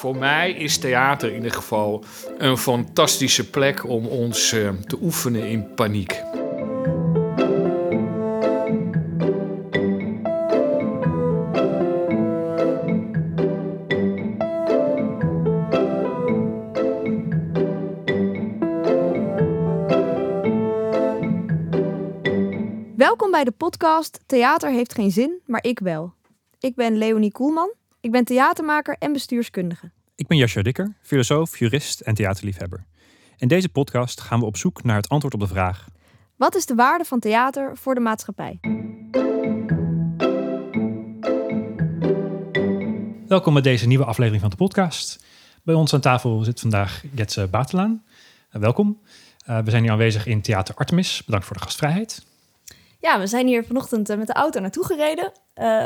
Voor mij is theater in ieder geval een fantastische plek om ons eh, te oefenen in paniek. Welkom bij de podcast Theater heeft geen zin, maar ik wel. Ik ben Leonie Koelman. Ik ben theatermaker en bestuurskundige. Ik ben Jascha Dikker, filosoof, jurist en theaterliefhebber. In deze podcast gaan we op zoek naar het antwoord op de vraag: Wat is de waarde van theater voor de maatschappij? Welkom bij deze nieuwe aflevering van de podcast. Bij ons aan tafel zit vandaag Jetse Batelaan. Uh, welkom. Uh, we zijn hier aanwezig in Theater Artemis. Bedankt voor de gastvrijheid. Ja, we zijn hier vanochtend uh, met de auto naartoe gereden.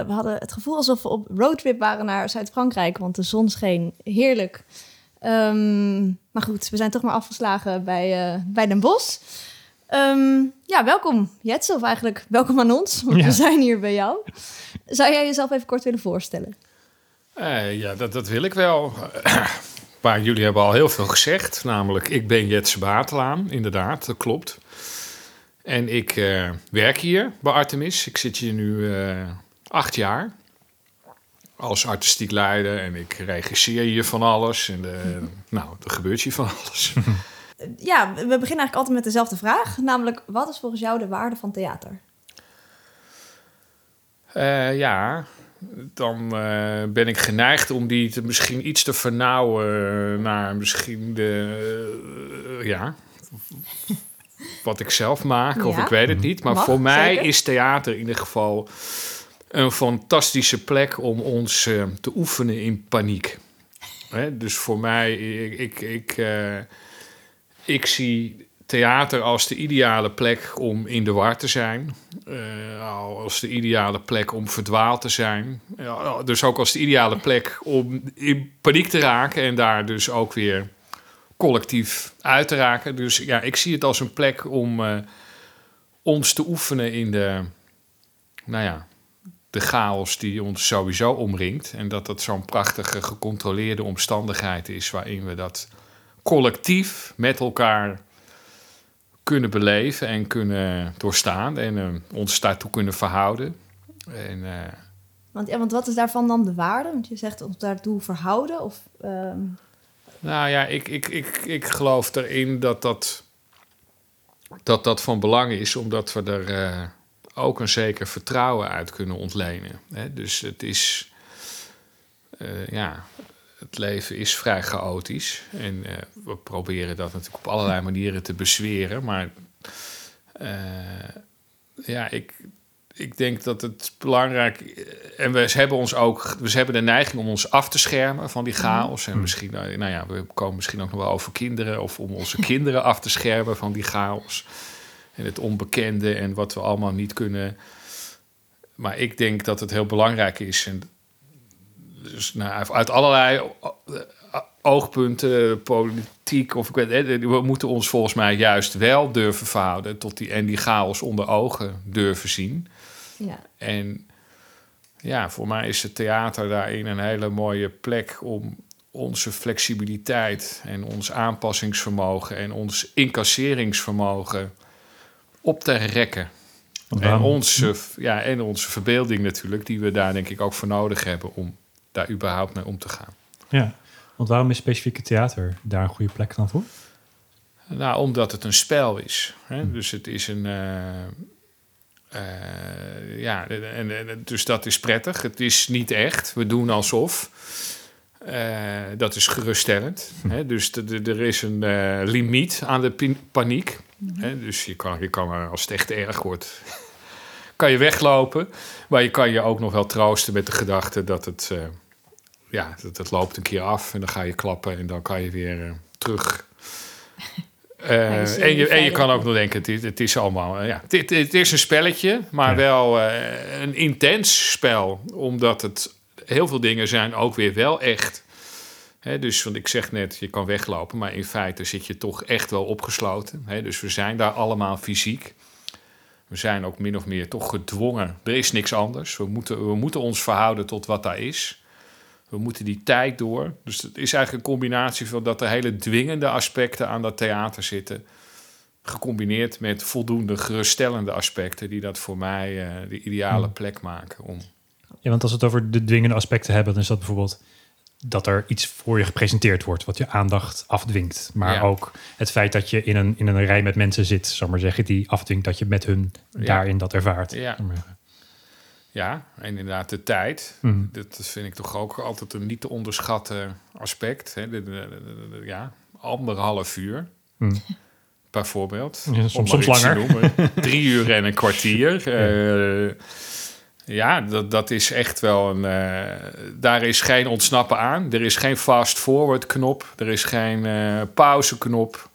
we hadden het gevoel alsof we op roadtrip waren naar Zuid-Frankrijk, want de zon scheen heerlijk. Um, maar goed, we zijn toch maar afgeslagen bij, bij Den Bosch. Um, ja, welkom Jetse, of eigenlijk welkom aan ons, want ja. we zijn hier bij jou. Zou jij jezelf even kort willen voorstellen? Uh, ja, dat, dat wil ik wel. maar jullie hebben al heel veel gezegd. Namelijk, ik ben Jetse Batelaan, inderdaad, dat klopt. En ik uh, werk hier bij Artemis. Ik zit hier nu uh, acht jaar als artistiek leider. En ik regisseer hier van alles. En de, nou, er gebeurt hier van alles. Ja, we beginnen eigenlijk altijd met dezelfde vraag. Namelijk, wat is volgens jou de waarde van theater? Uh, ja, dan uh, ben ik geneigd om die te, misschien iets te vernauwen naar misschien de, uh, ja, wat ik zelf maak, ja. of ik weet het niet. Maar Mag, voor mij zeker. is theater in ieder geval een fantastische plek om ons uh, te oefenen in paniek. Hè? Dus voor mij, ik, ik, ik, ik zie theater als de ideale plek om in de war te zijn. Uh, als de ideale plek om verdwaald te zijn. Dus ook als de ideale plek om in paniek te raken en daar dus ook weer collectief uit te raken. Dus ja, ik zie het als een plek om uh, ons te oefenen in de, nou ja, de chaos die ons sowieso omringt. En dat dat zo'n prachtige gecontroleerde omstandigheid is waarin we dat collectief met elkaar kunnen beleven en kunnen doorstaan en uh, ons daartoe kunnen verhouden. En, uh, want, ja, want wat is daarvan dan de waarde? Want je zegt ons daartoe verhouden of... Uh... Nou ja, ik, ik, ik, ik geloof erin dat dat, dat dat van belang is, omdat we er uh, ook een zeker vertrouwen uit kunnen ontlenen. Hè? Dus het is, ja, het leven is vrij chaotisch. En uh, we proberen dat natuurlijk op allerlei manieren te bezweren. Maar ja, ik, ik denk dat het belangrijk En we hebben ons ook. We hebben de neiging om ons af te schermen van die chaos. En misschien, nou ja, we komen misschien ook nog wel over kinderen. Of om onze kinderen af te schermen van die chaos. En het onbekende en wat we allemaal niet kunnen. Maar ik denk dat het heel belangrijk is. En dus nou, uit allerlei oogpunten, politiek of ik weet, we moeten ons volgens mij juist wel durven verhouden tot die en die chaos onder ogen durven zien. Ja. En ja, voor mij is het theater daarin een hele mooie plek om onze flexibiliteit en ons aanpassingsvermogen en ons incasseringsvermogen op te rekken. En onze, ja, en onze verbeelding natuurlijk, die we daar denk ik ook voor nodig hebben om daar überhaupt mee om te gaan. Ja, want waarom is specifieke theater daar een goede plek dan voor? Nou, omdat het een spel is. Hè? Hm. Dus het is een. Uh, uh, ja, en, en, dus dat is prettig. Het is niet echt. We doen alsof. Uh, dat is geruststellend. Hm. Hè? Dus er is een limiet aan de paniek. Hm. Hè? Dus je kan, je kan, als het echt erg wordt, kan je weglopen. Maar je kan je ook nog wel troosten met de gedachte dat het, uh, ja, dat het loopt een keer af en dan ga je klappen en dan kan je weer terug. Uh, en, je, en je kan ook nog denken, het is, het is allemaal, ja, het, het, is een spelletje, maar ja. wel een intens spel, omdat het heel veel dingen zijn ook weer wel echt. He, dus want ik zeg net, je kan weglopen, maar in feite zit je toch echt wel opgesloten. He, dus we zijn daar allemaal fysiek. We zijn ook min of meer toch gedwongen. Er is niks anders. We moeten, we moeten ons verhouden tot wat daar is. We moeten die tijd door. Dus het is eigenlijk een combinatie van dat er hele dwingende aspecten aan dat theater zitten. Gecombineerd met voldoende geruststellende aspecten, die dat voor mij eh, de ideale Hmm. plek maken. Om, Ja, want als we het over de dwingende aspecten hebben, dan is dat bijvoorbeeld dat er iets voor je gepresenteerd wordt wat je aandacht afdwingt. Maar Ja. ook het feit dat je in een, in een rij met mensen zit, zal maar zeggen, die afdwingt dat je met hun Ja. daarin dat ervaart. Ja. zal ik maar zeggen. Ja, en inderdaad de tijd. Mhm. Dat vind ik toch ook altijd een niet te onderschatten aspect. Hè? De, de- de- de- de- ja, anderhalf uur. Mhm. Bijvoorbeeld. Ja, soms- langer. noemen. Drie uur en een kwartier. Eh, ja, dat, dat is echt wel een... eh, daar is geen ontsnappen aan. Er is geen fast-forward knop. Er is geen eh pauzeknop.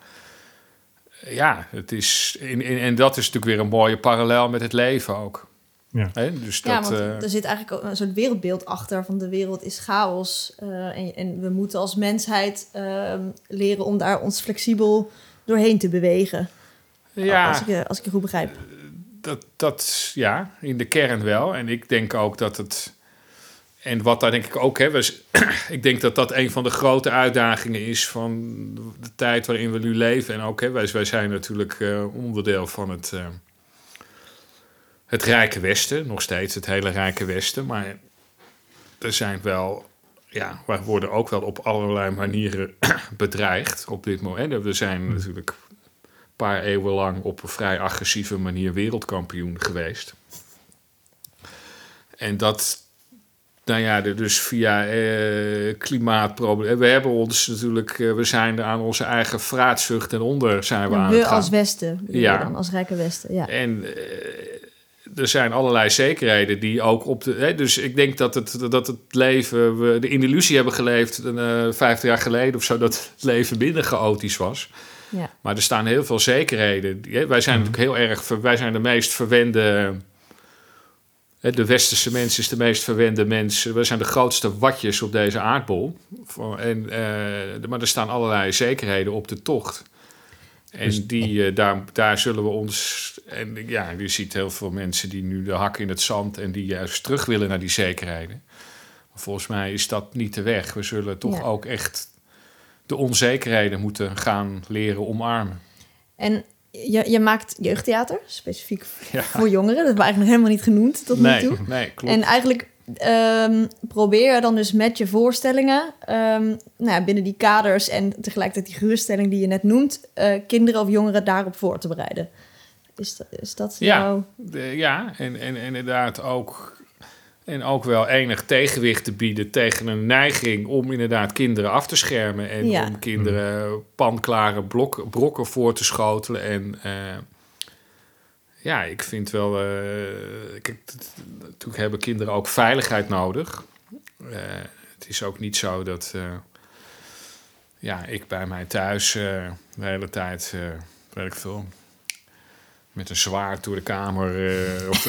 Ja, het is... En, en, en dat is natuurlijk weer een mooie parallel met het leven ook. Ja. Dus Ja, dat... want eh, er zit eigenlijk ook een soort wereldbeeld achter van de wereld is chaos. eh, en, en we moeten als mensheid ehm, leren om daar ons flexibel doorheen te bewegen. ja, Als, ik, je- als ik je goed begrijp. dat, dat ja, in de kern wel. En ik denk ook dat het. En wat daar denk ik ook hebben. is- ik denk dat dat een van de grote uitdagingen is van de tijd waarin we nu leven. En ook, hè, wij, wij zijn natuurlijk eh, onderdeel van het. Het Rijke Westen, nog steeds het hele Rijke Westen. Maar er zijn wel. Ja, we worden ook wel op allerlei manieren bedreigd op dit moment. We zijn natuurlijk een paar eeuwen lang op een vrij agressieve manier wereldkampioen geweest. En dat, nou ja, dus via eh, klimaatproblemen. We hebben ons natuurlijk, eh, we zijn aan onze eigen vraatzucht en onder zijn we aan we het gaan. als Westen, Ja. dan als rijke Westen. Ja. En eh, er zijn allerlei zekerheden die ook op de. Hè, dus ik denk dat het, dat het leven. We de in de illusie hebben geleefd. eh 50 jaar geleden of zo. dat het leven minder chaotisch was. Ja. Maar er staan heel veel zekerheden. Hè, Wij zijn Mhm. natuurlijk heel erg. Wij zijn de meest verwende. hè, De westerse mens is de meest verwende mens. Wij zijn de grootste watjes op deze aardbol. Voor- En, eh, maar er staan allerlei zekerheden op de tocht. En Dus- die, eh, daar, daar zullen we ons. En ja, je ziet heel veel mensen die nu de hak in het zand en die juist terug willen naar die zekerheden. Maar volgens mij is dat niet de weg. We zullen toch Ja. ook echt de onzekerheden moeten gaan leren omarmen. En je, je maakt jeugdtheater, specifiek Ja. voor jongeren. Dat hebben we eigenlijk nog helemaal niet genoemd tot nu toe. nee, klopt. En eigenlijk ehm, probeer dan dus met je voorstellingen, ehm, nou ja, binnen die kaders en tegelijkertijd die geruststelling die je net noemt, eh, kinderen of jongeren daarop voor te bereiden. Is dat, is dat Ja. jouw... De- ja, en, en, inderdaad ook. En ook wel enig tegenwicht te bieden tegen een neiging om inderdaad kinderen af te schermen. En Ja. om kinderen panklare blok, brokken voor te schotelen. En eh, ja, ik vind wel. eh, kijk, natuurlijk hebben kinderen ook veiligheid nodig. Eh, het is ook niet zo dat. eh, ja, ik bij mij thuis de hele tijd. weet ik veel met een zwaard door de kamer. of,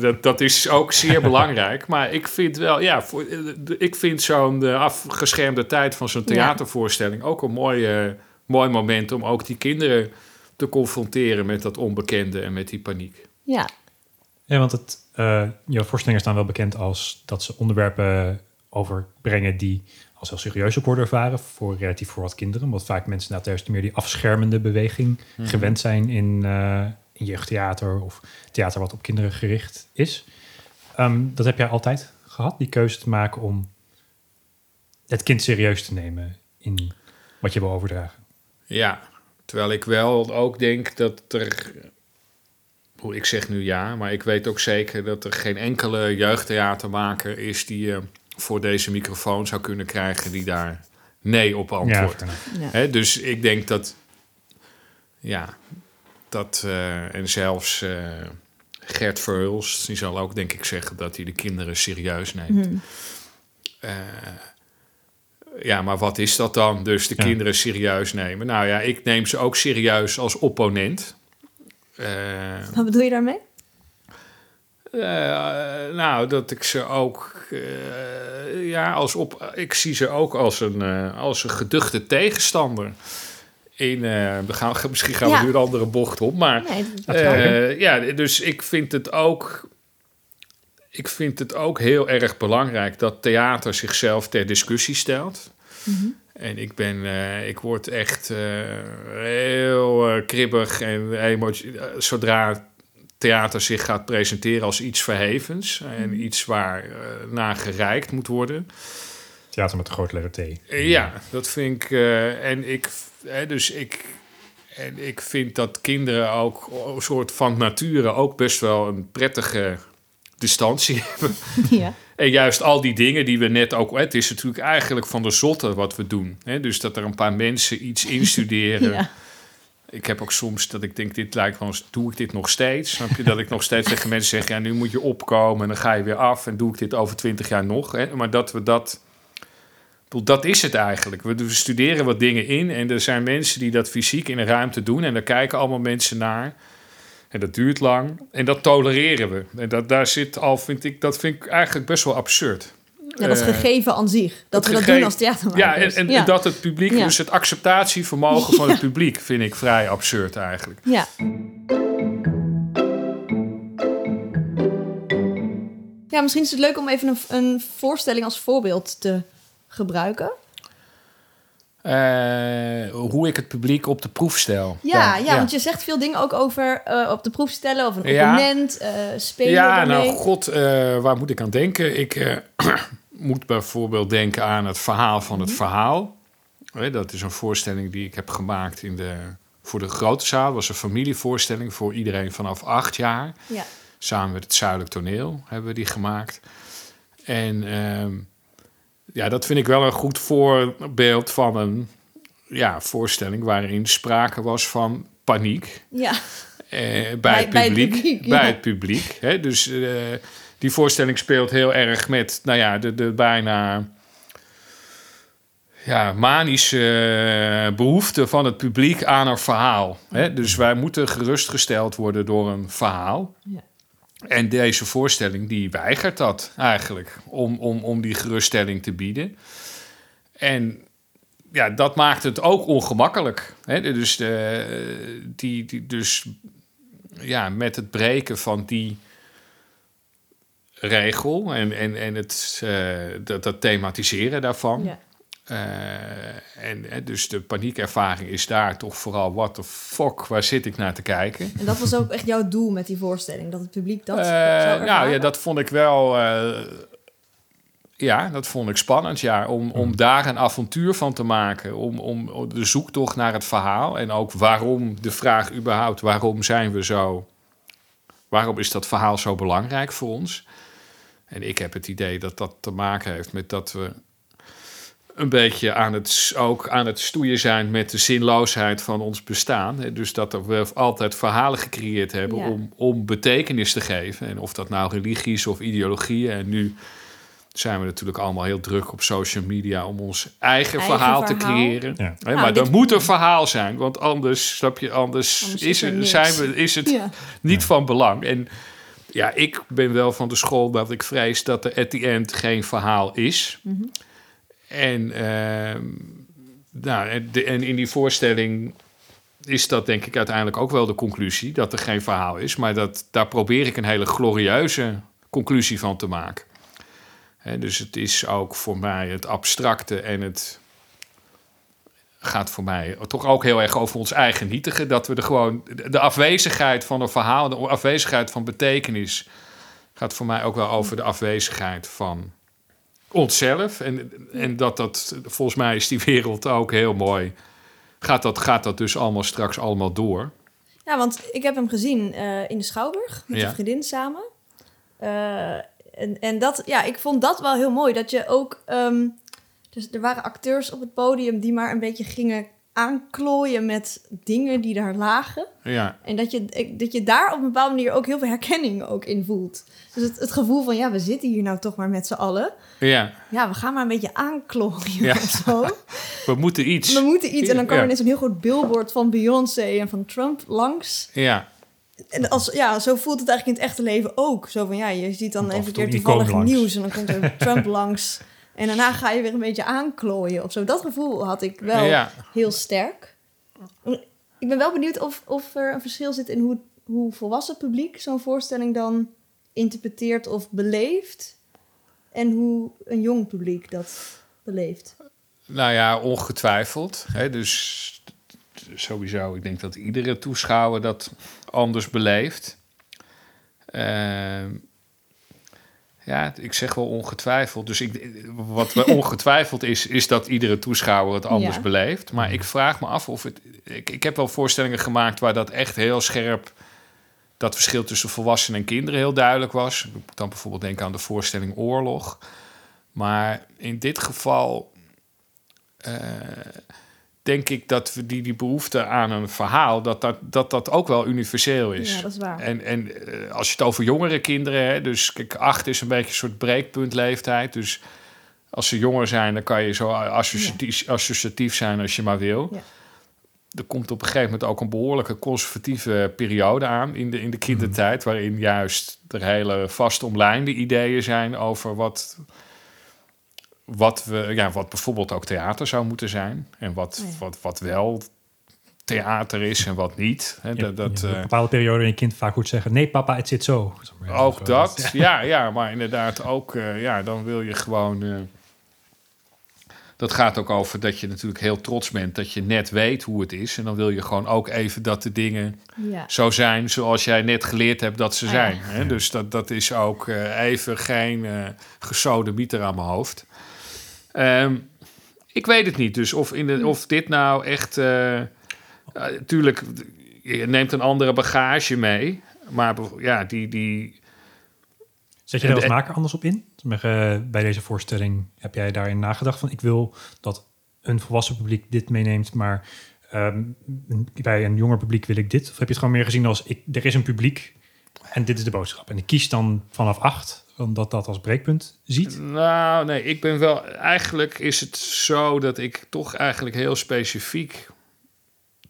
dat, dat is ook zeer belangrijk. Maar ik vind wel, ja, voor, ik vind zo'n afgeschermde tijd van zo'n theatervoorstelling ook een mooi, mooi moment om ook die kinderen te confronteren met dat onbekende en met die paniek. Ja, Ja, want het, eh, jouw voorstellingen staan wel bekend als dat ze onderwerpen overbrengen die als heel serieus ook worden ervaren voor relatief voor wat kinderen. Omdat vaak mensen inderdaad juist meer die afschermende beweging Mhm. gewend zijn in, eh, in jeugdtheater of theater wat op kinderen gericht is. Ehm, dat heb jij altijd gehad, die keuze te maken om het kind serieus te nemen in wat je wil overdragen. Ja, terwijl ik wel ook denk dat er. Hoe ik zeg nu ja, maar ik weet ook zeker dat er geen enkele jeugdtheatermaker is die je voor deze microfoon zou kunnen krijgen die daar nee op antwoordt. ja. Dus ik denk dat, ja, dat, eh, en zelfs eh, Gert Verhulst, die zal ook denk ik zeggen dat hij de kinderen serieus neemt. Mhm. Eh, ja, maar wat is dat dan? Dus de Ja. kinderen serieus nemen. Nou ja, ik neem ze ook serieus als opponent. Eh, Wat bedoel je daarmee? eh, nou, dat ik ze ook, eh, ja, als op, ik zie ze ook als een, eh, als een geduchte tegenstander. In, eh, we gaan, misschien gaan Ja. we nu een andere bocht op, maar Nee, eh, ja, dus ik vind het ook. Ik vind het ook heel erg belangrijk dat theater zichzelf ter discussie stelt. En ik ben, eh, ik word echt eh, heel eh, kribbig en emotioneel. zodra theater zich gaat presenteren als iets verhevens en iets waar eh, naar gereikt moet worden. Theater met de grote letter T. Ja, dat vind ik. eh, en ik, hè, dus ik. En ik vind dat kinderen ook een soort van nature ook best wel een prettige distantie hebben. Ja. En juist al die dingen die we net ook... Het is natuurlijk eigenlijk van de zotte wat we doen. Hè? Dus dat er een paar mensen iets instuderen. Ja. Ik heb ook soms dat ik denk, dit lijkt wel eens... Doe ik dit nog steeds? Snap je? Dat ik nog steeds tegen mensen zeg... Ja, nu moet je opkomen en dan ga je weer af. En doe ik dit over twintig jaar nog? Hè? Maar dat we dat... bedoel, Dat is het eigenlijk. We we studeren wat dingen in en er zijn mensen die dat fysiek in een ruimte doen en daar kijken allemaal mensen naar. En dat duurt lang en dat tolereren we. En dat, daar zit al, vind ik, dat vind ik eigenlijk best wel absurd. Ja, dat Eh, gegeven aan zich. Dat het we dat doen als theatermakers. Ja, en, en ja. dat het publiek, Ja. dus het acceptatievermogen van het publiek, vind ik vrij absurd eigenlijk. Ja. Ja, misschien is het leuk om even een, een voorstelling als voorbeeld te gebruiken. Eh, hoe ik het publiek op de proef stel. Ja, ja, want je zegt veel dingen ook over eh, op de proef stellen of een opponent, eh spelen Ja, nou god, waar moet ik aan denken? Ik moet bijvoorbeeld denken aan het verhaal van Mhm. het verhaal. Hè, dat is een voorstelling die ik heb gemaakt in de, voor de grote zaal. Dat was een familievoorstelling voor iedereen vanaf acht jaar. Ja. Samen met het Zuidelijk Toneel hebben we die gemaakt. En ehm, ja, dat vind ik wel een goed voorbeeld van een ja, voorstelling waarin sprake was van paniek. Ja. Eh, bij, Bij- het bij het publiek. bij ja. het publiek. Hè? Dus eh, die voorstelling speelt heel erg met, nou ja, de, de bijna ja, manische eh, behoefte van het publiek aan een verhaal. Hè? Dus wij moeten gerustgesteld worden door een verhaal. Ja. En deze voorstelling die weigert dat eigenlijk, om, om, om die geruststelling te bieden. En ja, dat maakt het ook ongemakkelijk. Hè? Dus, de, die, die, dus ja, met het breken van die regel en, en, en het, eh, dat, dat thematiseren daarvan. Eh, en eh, dus de paniekervaring is daar toch vooral... what the fuck, waar zit ik naar te kijken? En dat was ook echt jouw doel met die voorstelling, dat het publiek dat zou ervaren? nou ja, dat vond ik wel. eh, ja, dat vond ik spannend. Ja, om, om daar een avontuur van te maken. Om, om om de zoektocht naar het verhaal. En ook waarom de vraag überhaupt: waarom zijn we zo. Waarom is dat verhaal zo belangrijk voor ons? En ik heb het idee dat dat te maken heeft met dat we een beetje aan het, ook aan het stoeien zijn met de zinloosheid van ons bestaan. Hè, Dus dat we altijd verhalen gecreëerd hebben Ja. om, om betekenis te geven. En of dat nou religie is of ideologieën. En nu zijn we natuurlijk allemaal heel druk op social media om ons eigen, Eigen verhaal, te creëren. Ja. Nou, maar dit- er moet een verhaal zijn, want anders, snap je, anders, Anders is, er niks. zijn we, is het Ja. niet van belang. En ja, ik ben wel van de school dat ik vrees dat er at the end geen verhaal is. Mhm. En, ehm, nou, en, in die voorstelling is dat denk ik uiteindelijk ook wel de conclusie dat er geen verhaal is. Maar dat, daar probeer ik een hele glorieuze conclusie van te maken. Dus het is ook voor mij het abstracte en het gaat voor mij toch ook heel erg over ons eigen nietige. Dat we er gewoon de afwezigheid van een verhaal, de afwezigheid van betekenis, gaat voor mij ook wel over de afwezigheid van onszelf. En, en dat dat, volgens mij is die wereld ook heel mooi. Gaat dat, gaat dat dus allemaal straks allemaal door? Ja, want ik heb hem gezien eh, in de Schouwburg met Ja. een vriendin samen. Eh, en, en dat, ja, ik vond dat wel heel mooi. Dat je ook... ehm, dus er waren acteurs op het podium die maar een beetje gingen aanklooien met dingen die daar lagen. Ja, En dat je, dat je daar op een bepaalde manier ook heel veel herkenning ook in voelt. Dus het, het gevoel van, ja, we zitten hier nou toch maar met z'n allen. ja, Ja, we gaan maar een beetje aanklooien Ja. of zo. we moeten iets. We moeten iets. En dan kwam Ja. er ineens een heel groot billboard van Beyoncé en van Trump langs. Ja, En als, ja, zo voelt het eigenlijk in het echte leven ook. Zo van, ja, je ziet dan even en een keer toevallig nieuws... en dan komt er Trump langs. En daarna ga je weer een beetje aanklooien of zo. Dat gevoel had ik wel ja. heel sterk. Ik ben wel benieuwd of, of er een verschil zit in hoe, hoe volwassen publiek zo'n voorstelling dan interpreteert of beleeft. En hoe een jong publiek dat beleeft. Nou ja, ongetwijfeld. Hè, dus sowieso, ik denk dat iedere toeschouwer dat anders beleeft. Ehm, ja, ik zeg wel ongetwijfeld. Dus ik, wat ongetwijfeld is, is dat iedere toeschouwer het anders Ja. beleeft. Maar ik vraag me af of het. Ik, ik heb wel voorstellingen gemaakt waar dat echt heel scherp. Dat verschil tussen volwassenen en kinderen heel duidelijk was. Ik moet dan bijvoorbeeld denken aan de voorstelling Oorlog. Maar in dit geval eh, denk ik dat we die, die behoefte aan een verhaal, dat dat, dat, dat ook wel universeel is. Ja, dat is waar. En, en eh, als je het over jongere kinderen hebt, dus kijk, acht is een beetje een soort breekpuntleeftijd. Dus als ze jonger zijn, dan kan je zo associatief, associatief zijn als je maar wil. Ja. Er komt op een gegeven moment ook een behoorlijke conservatieve periode aan in de, in de kindertijd, waarin juist er hele vast omlijnde ideeën zijn over wat, wat, we, ja, wat bijvoorbeeld ook theater zou moeten zijn. En wat, ja. wat, wat wel theater is en wat niet. Hè, Je- dat, dat, hebt eh, een bepaalde periode in je kind vaak goed zeggen... nee papa, het zit zo. ook dat, ja, ja, maar inderdaad ook, eh, ja, dan wil je gewoon. eh, dat gaat ook over dat je natuurlijk heel trots bent dat je net weet hoe het is. En dan wil je gewoon ook even dat de dingen Ja. zo zijn zoals jij net geleerd hebt dat ze Ah, ja. zijn. Hè? Dus dat, dat is ook eh, even geen eh gesodemieter aan mijn hoofd. Ehm, ik weet het niet. Dus of, in de, of dit nou echt. eh Tuurlijk, je neemt een andere bagage mee. Maar ja, die, die, Zet je daar En- als maker anders op in? Eh, bij deze voorstelling heb jij daarin nagedacht van... ik wil dat een volwassen publiek dit meeneemt... maar ehm, bij een jonger publiek wil ik dit? Of heb je het gewoon meer gezien als... Ik, er is een publiek en dit is de boodschap. En ik kies dan vanaf acht, omdat dat als breekpunt ziet. Nou, nee, ik ben wel. Eigenlijk is het zo dat ik toch eigenlijk heel specifiek.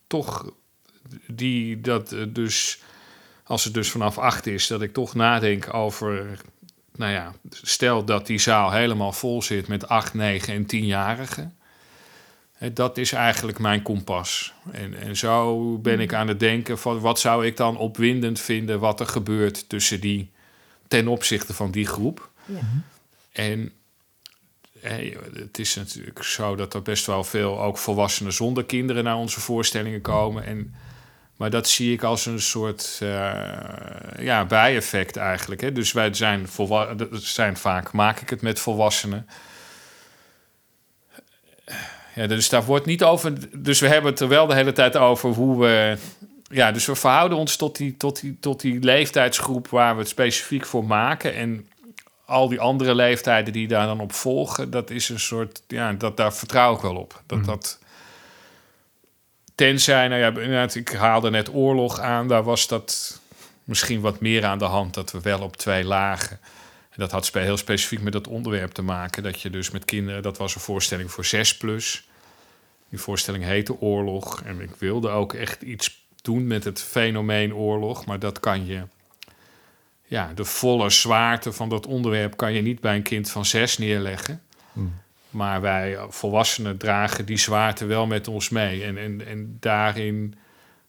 toch die dat dus. als het dus vanaf acht is, dat ik toch nadenk over. Nou ja, stel dat die zaal helemaal vol zit met acht, negen en tienjarigen. Dat is eigenlijk mijn kompas. En, en zo ben ik aan het denken van wat zou ik dan opwindend vinden wat er gebeurt tussen die ten opzichte van die groep. Ja. En eh, het is natuurlijk zo dat er best wel veel ook volwassenen zonder kinderen naar onze voorstellingen komen. En, maar dat zie ik als een soort eh, ja, bijeffect eigenlijk. Hè? Dus wij zijn, zijn vaak, maak ik het met volwassenen. Ja, dus daar wordt niet over. Dus we hebben het er wel de hele tijd over hoe we. Ja, dus we verhouden ons tot die, tot die, tot die leeftijdsgroep waar we het specifiek voor maken. En al die andere leeftijden die daar dan op volgen, dat is een soort. Ja, dat, daar vertrouw ik wel op. Dat Mhm. dat. Tenzij, nou ja, inderdaad, ik haalde net oorlog aan, daar was dat misschien wat meer aan de hand, dat we wel op twee lagen. En dat had heel specifiek met dat onderwerp te maken, dat je dus met kinderen, dat was een voorstelling voor 6 plus. Die voorstelling heette Oorlog. En ik wilde ook echt iets doen met het fenomeen oorlog, maar dat kan je. Ja, de volle zwaarte van dat onderwerp kan je niet bij een kind van zes neerleggen. Hmm. Maar wij eh, volwassenen dragen die zwaarte wel met ons mee. En, en, en daarin,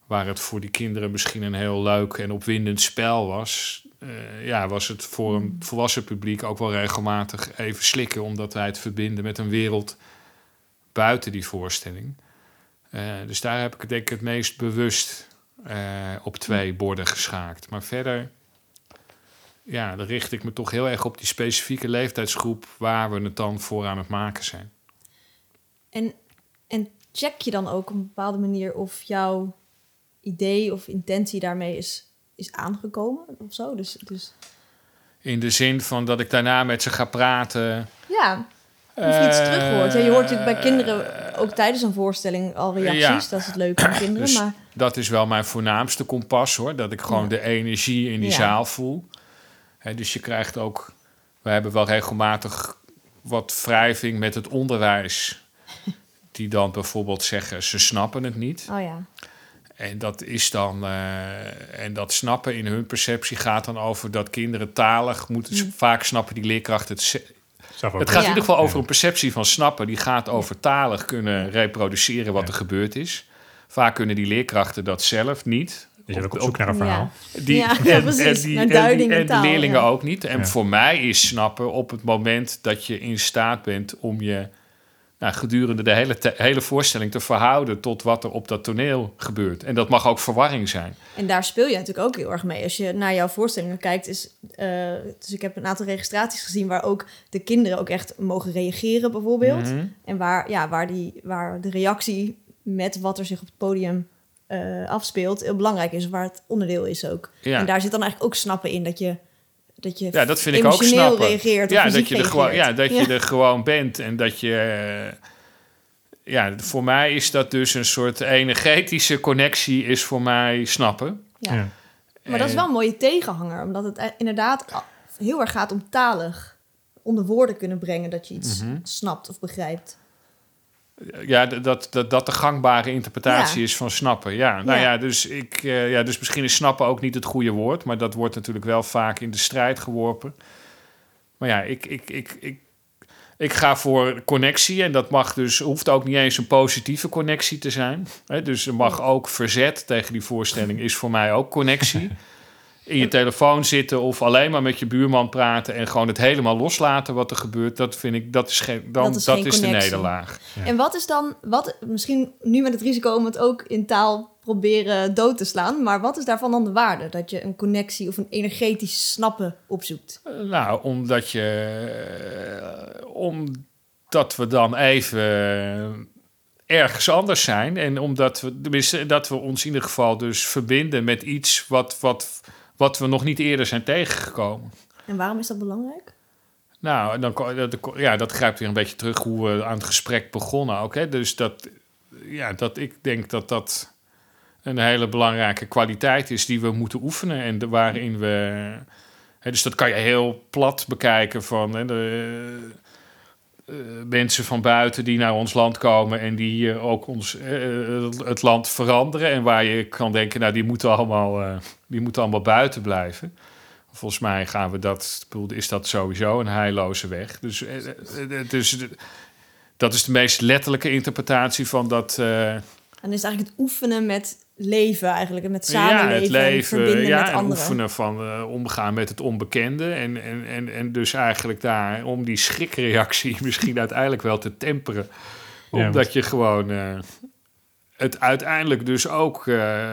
waar het voor die kinderen misschien een heel leuk en opwindend spel was, eh, ja, was het voor een volwassen publiek ook wel regelmatig even slikken, omdat wij het verbinden met een wereld buiten die voorstelling. Eh, dus daar heb ik het denk ik het meest bewust eh, op twee borden geschaakt. Maar verder, ja, dan richt ik me toch heel erg op die specifieke leeftijdsgroep waar we het dan voor aan het maken zijn. En, en check je dan ook op een bepaalde manier of jouw idee of intentie daarmee is, is aangekomen of zo? Dus, dus In de zin van dat ik daarna met ze ga praten. ja, of je iets Eh, terug hoort. Ja, je hoort natuurlijk bij kinderen ook tijdens een voorstelling al reacties. Ja. Dat is het leuke aan kinderen. Dus- maar Dat is wel mijn voornaamste kompas hoor. Dat ik gewoon Ja. de energie in die Ja. zaal voel. Hè, dus je krijgt ook. We hebben wel regelmatig wat wrijving met het onderwijs. Die dan bijvoorbeeld zeggen ze snappen het niet. oh ja, En dat is dan. eh, en dat snappen in hun perceptie gaat dan over dat kinderen talig moeten. Mm. Vaak snappen die leerkrachten het ze- Zelf ook. Het gaat Ja. in ieder geval over een perceptie van snappen. Die gaat over talig kunnen reproduceren wat Ja. er gebeurd is. Vaak kunnen die leerkrachten dat zelf niet. Je bent ook op zoek naar een verhaal. Die, Ja, precies. die, Naar en, die, en en de taal, leerlingen ja. ook niet. En Ja. voor mij is snappen op het moment dat je in staat bent om je nou, gedurende de hele, te- hele voorstelling te verhouden tot wat er op dat toneel gebeurt. En dat mag ook verwarring zijn. En daar speel je natuurlijk ook heel erg mee. Als je naar jouw voorstellingen kijkt, is. eh, dus ik heb een aantal registraties gezien waar ook de kinderen ook echt mogen reageren, bijvoorbeeld. Mhm. En waar, ja, waar, die, waar de reactie met wat er zich op het podium eh, afspeelt heel belangrijk is, waar het onderdeel is ook. Ja. En daar zit dan eigenlijk ook snappen in dat je, dat je Ja, dat vind ik ook snappen. reageert. Ja, dat je, er gewoon, ja, dat je er gewoon bent en dat je. eh, ja, voor mij is dat dus een soort energetische connectie, is voor mij snappen. Ja. Ja. Maar dat is wel een mooie tegenhanger, omdat het e- inderdaad heel erg gaat om talig onder woorden kunnen brengen dat je iets Mhm. snapt of begrijpt. Ja, dat, dat, dat de gangbare interpretatie Ja. is van snappen. Ja, nou Ja. ja, dus, ik, eh, ja, dus misschien is snappen ook niet het goede woord, maar dat wordt natuurlijk wel vaak in de strijd geworpen. Maar ja, ik, ik, ik, ik, ik ga voor connectie en dat mag dus, hoeft ook niet eens een positieve connectie te zijn. Hè? Dus er mag ook verzet tegen die voorstelling, is voor mij ook connectie. In je telefoon zitten of alleen maar met je buurman praten en gewoon het helemaal loslaten wat er gebeurt, dat vind ik, dat is, geen, dan, Dat dat is de nederlaag. Ja. En wat is dan, wat, misschien nu met het risico om het ook in taal proberen dood te slaan, maar wat is daarvan dan de waarde? Dat je een connectie of een energetisch snappen opzoekt. Eh, Nou, omdat je. eh, omdat we dan even ergens anders zijn. En omdat we, tenminste, dat we ons in ieder geval dus verbinden met iets wat, wat, wat we nog niet eerder zijn tegengekomen. En waarom is dat belangrijk? Nou, dan, ja, dat grijpt weer een beetje terug hoe we aan het gesprek begonnen ook. Hè? Dus dat, ja, dat ik denk dat dat een hele belangrijke kwaliteit is die we moeten oefenen. En de, waarin we. Hè, dus dat kan je heel plat bekijken van hè, de, mensen van buiten die naar ons land komen en die ook ons, eh, het land veranderen. En waar je kan denken, nou, die moeten allemaal, eh, die moeten allemaal buiten blijven. Volgens mij gaan we dat, is dat sowieso een heilloze weg. Dus, eh, eh, eh, dus eh, dat is de meest letterlijke interpretatie van dat. eh, En is eigenlijk het oefenen met leven eigenlijk, en met ja, samenleven het en leven, verbinden ja, met en anderen. oefenen van eh, omgaan met het onbekende. En, en, en, en dus eigenlijk daar om die schrikreactie misschien uiteindelijk wel te temperen. Ja, Omdat je gewoon eh, het uiteindelijk dus ook eh,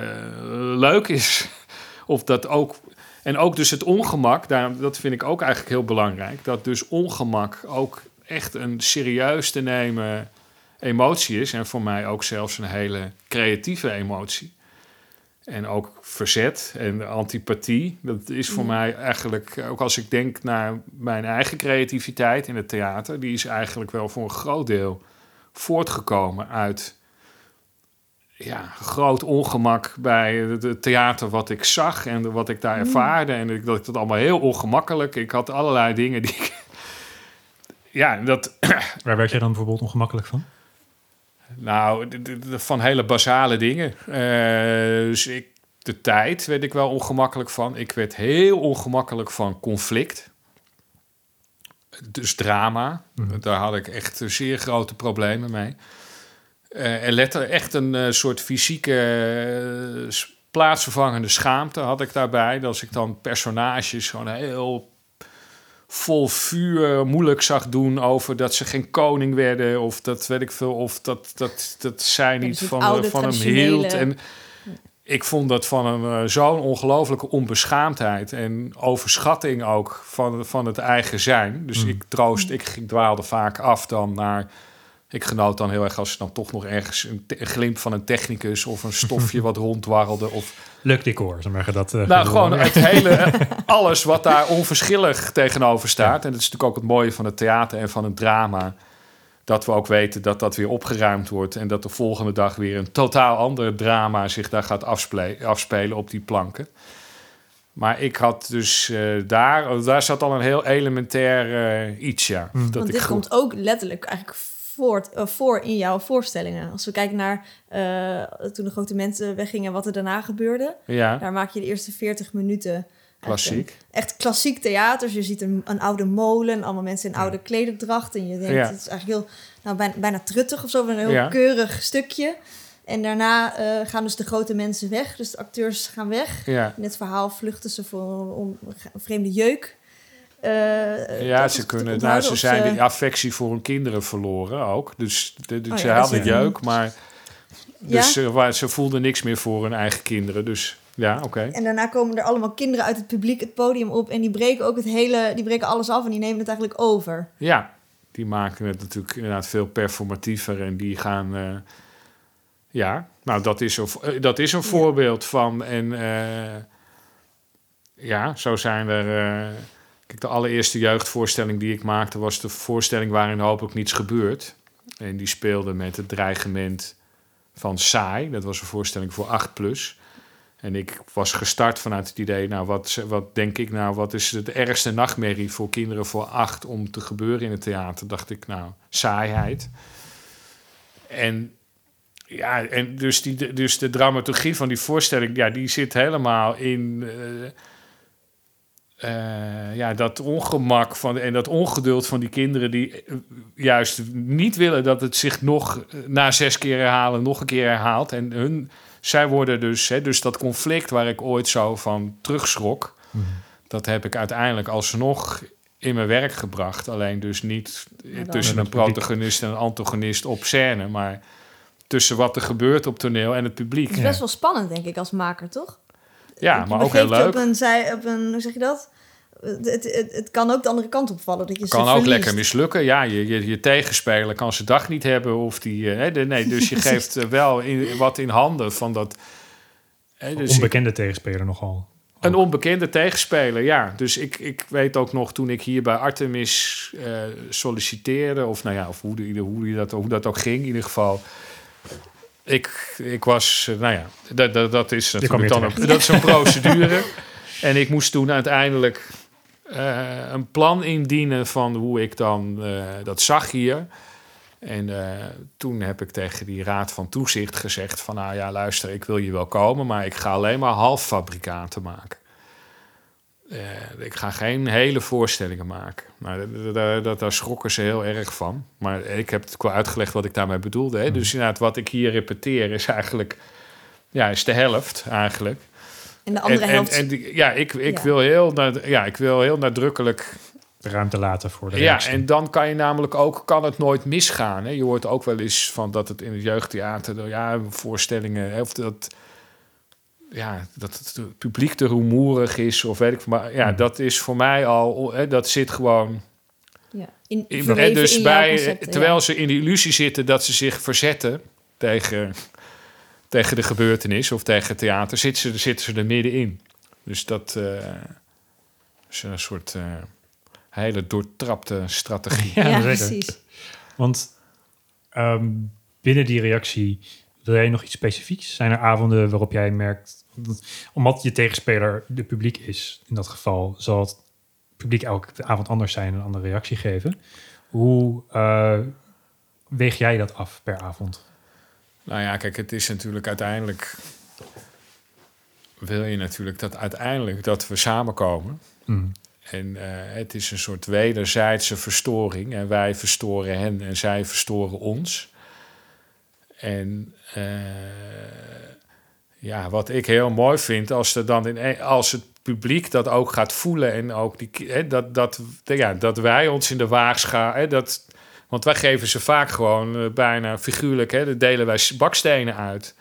leuk is. Of dat ook. En ook dus het ongemak, daar, dat vind ik ook eigenlijk heel belangrijk. Dat dus ongemak ook echt een serieus te nemen emotie is. En voor mij ook zelfs een hele creatieve emotie. En ook verzet en antipathie. Dat is voor Ja. mij eigenlijk, ook als ik denk naar mijn eigen creativiteit in het theater, die is eigenlijk wel voor een groot deel voortgekomen uit ja, groot ongemak bij het het theater wat ik zag en wat ik daar ervaarde. En ik, dat ik dat allemaal heel ongemakkelijk. Ik had allerlei dingen die ik. Ja, dat, Waar werd jij dan bijvoorbeeld ongemakkelijk van? Nou, van hele basale dingen. Eh, dus ik, de tijd werd ik wel ongemakkelijk van. Ik werd heel ongemakkelijk van conflict. Dus drama. Mhm. Daar had ik echt zeer grote problemen mee. Eh en letter, echt een eh, soort fysieke plaatsvervangende schaamte had ik daarbij. Dat als ik dan personages gewoon heel vol vuur moeilijk zag doen over dat ze geen koning werden of dat weet ik veel of dat dat dat zij niet van, oude, van hem hield en ik vond dat van een eh, zo'n ongelofelijke onbeschaamdheid en overschatting ook van, van het eigen zijn. Dus Mm. ik troost, ik ging- dwaalde vaak af dan naar. Ik genoot dan heel erg als er dan toch nog ergens een, glimp van een technicus of een stofje wat ronddwarrelde. Of Leuk decor, zeg maar dat. eh, nou, gewoon het hele, eh, alles wat daar onverschillig tegenover staat. En dat is natuurlijk ook het mooie van het theater en van het drama. Dat we ook weten dat dat weer opgeruimd wordt. En dat de volgende dag weer een totaal ander drama zich daar gaat afsple- afspelen op die planken. Maar ik had dus eh, daar, daar zat al een heel elementair iets, ja. Mm. Dat Want ik dit goed- komt ook letterlijk eigenlijk voort, eh, voor in jouw voorstellingen. Als we kijken naar eh, toen de grote mensen weggingen, wat er daarna gebeurde. Ja, Daar maak je de eerste 40 minuten. klassiek. Echt, klassiek theater. Dus je ziet een, een oude molen, allemaal mensen in oude klederdracht. En je denkt, Ja. het is eigenlijk heel, nou, bijna, bijna truttig of zo, een heel Ja. keurig stukje. En daarna eh, gaan dus de grote mensen weg. Dus de acteurs gaan weg. Ja, In het verhaal vluchten ze voor een vreemde jeuk. Eh, ja ze kunnen, nou, ze zijn de affectie voor hun kinderen verloren ook. Dus, de, de- Oh ze ja, hadden is- jeuk, maar Ja? dus ze, wa- ze voelden niks meer voor hun eigen kinderen. Dus ja, oké. En daarna komen er allemaal kinderen uit het publiek het podium op. En die breken ook het hele, die breken alles af en die nemen het eigenlijk over. Ja, die maken het natuurlijk inderdaad veel performatiever en die gaan. eh, ja, nou, dat is een, eh, dat is een Ja. voorbeeld van. En ja, zo zijn er. Kijk, de allereerste jeugdvoorstelling die ik maakte was de voorstelling waarin hopelijk niets gebeurt. En die speelde met het dreigement van saai. Dat was een voorstelling voor 8 plus. En ik was gestart vanuit het idee, nou, wat, wat denk ik nou, wat is het ergste nachtmerrie voor kinderen voor acht om te gebeuren in het theater? Dacht ik, nou, saaiheid. En ja, en dus, die, dus de dramaturgie van die voorstelling, ja, die zit helemaal in eh, eh, ja, dat ongemak van, en dat ongeduld van die kinderen die eh, juist niet willen dat het zich nog eh, na zes keer herhalen, nog een keer herhaalt. En hun, zij worden dus, hè, dus dat conflict waar ik ooit zo van terugschrok, Mhm. dat heb ik uiteindelijk alsnog in mijn werk gebracht. Alleen dus niet tussen een protagonist en een antagonist op scène, maar tussen wat er gebeurt op toneel en het publiek. Het is best wel spannend, denk ik, als maker, toch? Ja, maar ook heel leuk. Op een, zij, op een, hoe zeg je dat? Het, het, het, kan ook de andere kant opvallen. Dat je kan ook verliest. lekker mislukken. Ja, je, je, je tegenspeler kan zijn dag niet hebben. Of die, eh, hè, de- nee, dus je geeft eh, wel in, wat in handen van dat. Hè, dus ik- Onbekende tegenspeler nogal. een onbekende tegenspeler, ja. Dus ik, ik weet ook nog toen ik hier bij Artemis eh, solliciteerde, of nou ja, of hoe, de, hoe, die dat, hoe dat ook ging, in ieder geval. Ik, ik was, nou ja, dat, dat, dat is natuurlijk dan een, dat is een procedure. en ik moest toen uiteindelijk eh, een plan indienen van hoe ik dan eh, dat zag hier. En eh, toen heb ik tegen die raad van toezicht gezegd van... nou ja, luister, ik wil je wel komen... maar ik ga alleen maar halffabrikaten maken. Ik ga geen hele voorstellingen maken. Dat- dat- daar schrokken ze heel erg van. Maar ik heb het wel uitgelegd wat ik daarmee bedoelde. Hè? Dus inderdaad, wat ik hier repeteer is eigenlijk... ja, is de helft eigenlijk. En de andere en, helft... En, en die- ja, ik, ik, Ja. Wil heel, ja, ik wil heel nadrukkelijk ruimte laten voor de ja, reactie. en dan kan je namelijk ook, kan het nooit misgaan. Hè? Je hoort ook wel eens van dat het in het jeugdtheater, ja, voorstellingen, hè, of dat, ja, dat het publiek te rumoerig is, of weet ik. Maar ja, Mhm. dat is voor mij al, hè, dat zit gewoon. ja, in, In, hè, verweven dus in jouw bij, terwijl ja. ze in de illusie zitten dat ze zich verzetten tegen, tegen de gebeurtenis of tegen het theater, zitten ze, zitten ze er middenin. Dus dat eh, is een soort eh, hele doortrapte strategie. Ja, precies. Want ehm, binnen die reactie wil jij nog iets specifieks? Zijn er avonden waarop jij merkt, omdat je tegenspeler de publiek is, in dat geval zal het publiek elke avond anders zijn en een andere reactie geven. Hoe eh, weeg jij dat af per avond? Nou ja, kijk, het is natuurlijk uiteindelijk. Wil je natuurlijk dat uiteindelijk dat we samenkomen. Mm. En eh, het is een soort wederzijdse verstoring. En wij verstoren hen en zij verstoren ons. En eh, ja, wat ik heel mooi vind, als, er dan in, een- als het publiek dat ook gaat voelen en ook die, hè, dat, dat, ja, dat wij ons in de waagschaal, dat, want wij geven ze vaak gewoon eh, bijna figuurlijk, hè, dan delen wij bakstenen uit.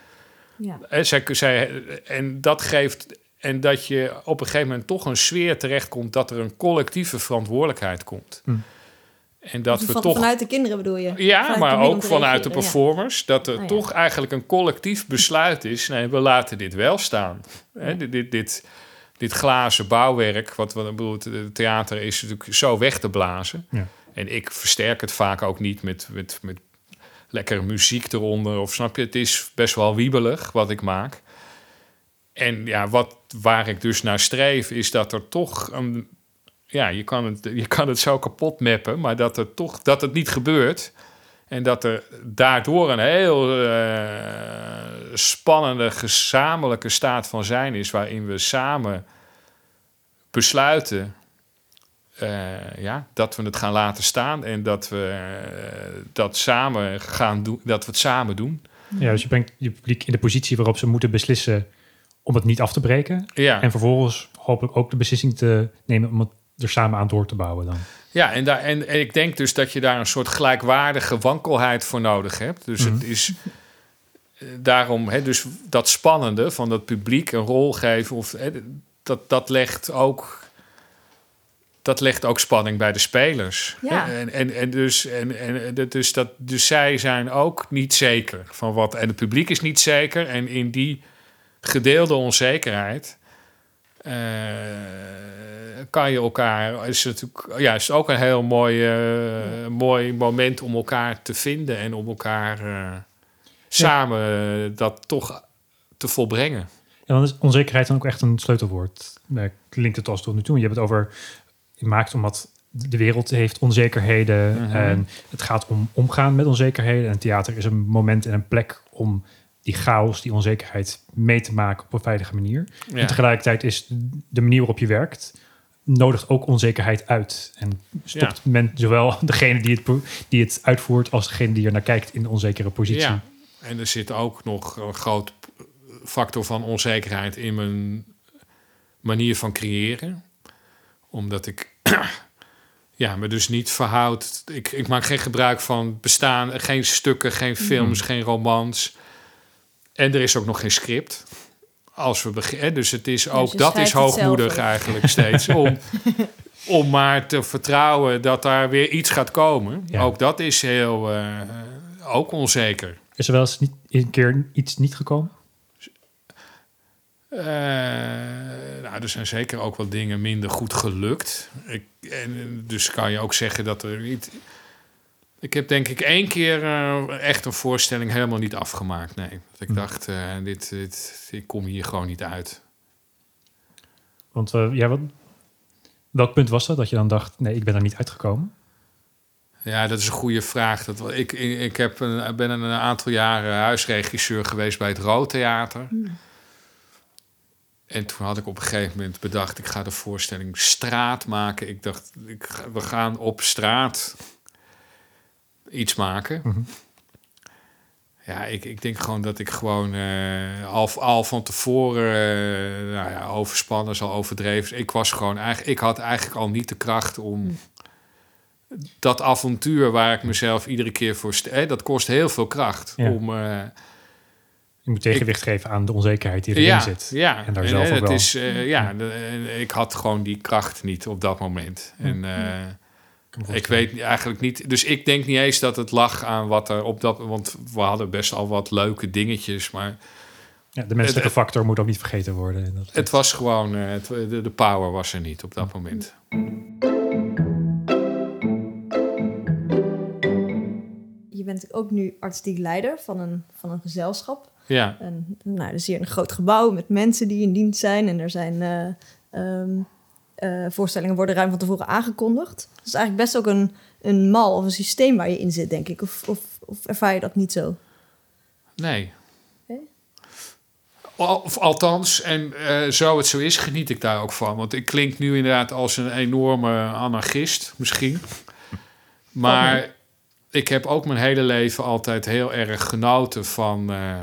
Ja. En, zij, zij, en dat geeft. En dat je op een gegeven moment toch een sfeer terechtkomt dat er een collectieve verantwoordelijkheid komt. Hm. En dat Van- we toch. Vanuit de kinderen bedoel je? ja, vanuit maar ook vanuit de ja. performers. Dat er Ah, ja. toch eigenlijk een collectief besluit is. Nee, we laten dit wel staan. Hè, dit, dit, dit, dit glazen bouwwerk, wat we ik bedoel, het theater is natuurlijk zo weg te blazen. Ja. En ik versterk het vaak ook niet met, met, met lekkere muziek eronder. Of snap je, het is best wel wiebelig wat ik maak. En ja, wat, waar ik dus naar streef, is dat er toch een. Ja, je kan het, je kan het zo kapot mappen, maar dat er toch dat het niet gebeurt. En dat er daardoor een heel eh, spannende gezamenlijke staat van zijn is, waarin we samen besluiten eh, ja, dat we het gaan laten staan en dat we eh, dat samen gaan doen, dat we het samen doen. Ja, dus je brengt je publiek in de positie waarop ze moeten beslissen om het niet af te breken. Ja. En vervolgens hopelijk ook de beslissing te nemen om het er samen aan door te bouwen dan. Ja, en, daar, en, en ik denk dus dat je daar een soort gelijkwaardige wankelheid voor nodig hebt. Dus Mhm. het is eh, daarom, hè, dus dat spannende van dat publiek een rol geven, of, hè, dat, dat legt ook. Dat legt ook spanning bij de spelers. Ja. En, en, en, dus, en, en, dus, dat, dus zij zijn ook niet zeker van wat. En het publiek is niet zeker. En in die gedeelde onzekerheid. eh, kan je elkaar. Is het natuurlijk ja, is het ook een heel mooi, eh, mooi moment om elkaar te vinden en om elkaar eh, samen dat toch te volbrengen. En dan is onzekerheid dan ook echt een sleutelwoord. Daar klinkt het als tot nu toe. Je hebt het over, maakt omdat de wereld heeft onzekerheden Mhm. en het gaat om omgaan met onzekerheden. En theater is een moment en een plek om die chaos, die onzekerheid mee te maken op een veilige manier. Ja. En tegelijkertijd is de manier waarop je werkt nodigt ook onzekerheid uit. En stopt men zowel degene die het, die het uitvoert als degene die er naar kijkt in de onzekere positie. Ja, en er zit ook nog een groot factor van onzekerheid in mijn manier van creëren. Omdat ik ja, me dus niet verhoud. Ik, ik maak geen gebruik van bestaan, geen stukken, geen films, geen romans. En er is ook nog geen script. Als we beginnen. Dus het is ook, je dat is hoogmoedig ook. eigenlijk steeds. Om, om maar te vertrouwen dat daar weer iets gaat komen. Ja. Ook dat is heel eh, ook onzeker. Is er wel eens niet, een keer iets niet gekomen? Eh, nou, er zijn zeker ook wel dingen minder goed gelukt. Ik, en dus kan je ook zeggen dat er niet. Ik heb denk ik één keer eh, echt een voorstelling helemaal niet afgemaakt. Nee, dat ik Hm. dacht, eh, dit, dit, ik kom hier gewoon niet uit. Want ja, wat, welk punt was dat dat je dan dacht, nee, ik ben er niet uitgekomen? Ja, dat is een goede vraag. Dat, ik ik, ik heb een, ben een aantal jaren huisregisseur geweest bij het Rood Theater. En toen had ik op een gegeven moment bedacht... ik ga de voorstelling Straat maken. Ik dacht, ik, ga- we gaan op straat iets maken. Mhm. Ja, ik, ik denk gewoon dat ik gewoon eh, al, al van tevoren... eh, nou ja, overspannen is al overdreven. Ik was gewoon eigenlijk... Ik had eigenlijk al niet de kracht om... Dat avontuur waar ik mezelf iedere keer voor... Hè, dat kost heel veel kracht Ja. om... eh, Je moet tegenwicht geven aan de onzekerheid die erin ja, zit. Ja, En daar zelf ook het wel. is, eh, ja, de- en ik had gewoon die kracht niet op dat moment. En eh, ik weet eigenlijk niet. Dus ik denk niet eens dat het lag aan wat er op dat. Want we hadden best al wat leuke dingetjes. Maar Ja, de menselijke het- factor moet ook niet vergeten worden. En dat, het was gewoon. eh, het, de, de power was er niet op dat moment. Je bent ook nu artistiek leider van een, van een gezelschap. Ja, En, nou, is hier een groot gebouw met mensen die in dienst zijn. En er zijn eh, ehm, eh, voorstellingen worden ruim van tevoren aangekondigd. Het is eigenlijk best ook een, een mal of een systeem waar je in zit, denk ik. Of, of, of ervaar je dat niet zo? nee. Al- Of althans, en eh, zo het zo is, geniet ik daar ook van. Want ik klink nu inderdaad als een enorme anarchist, misschien. Maar ik heb ook mijn hele leven altijd heel erg genoten van. eh,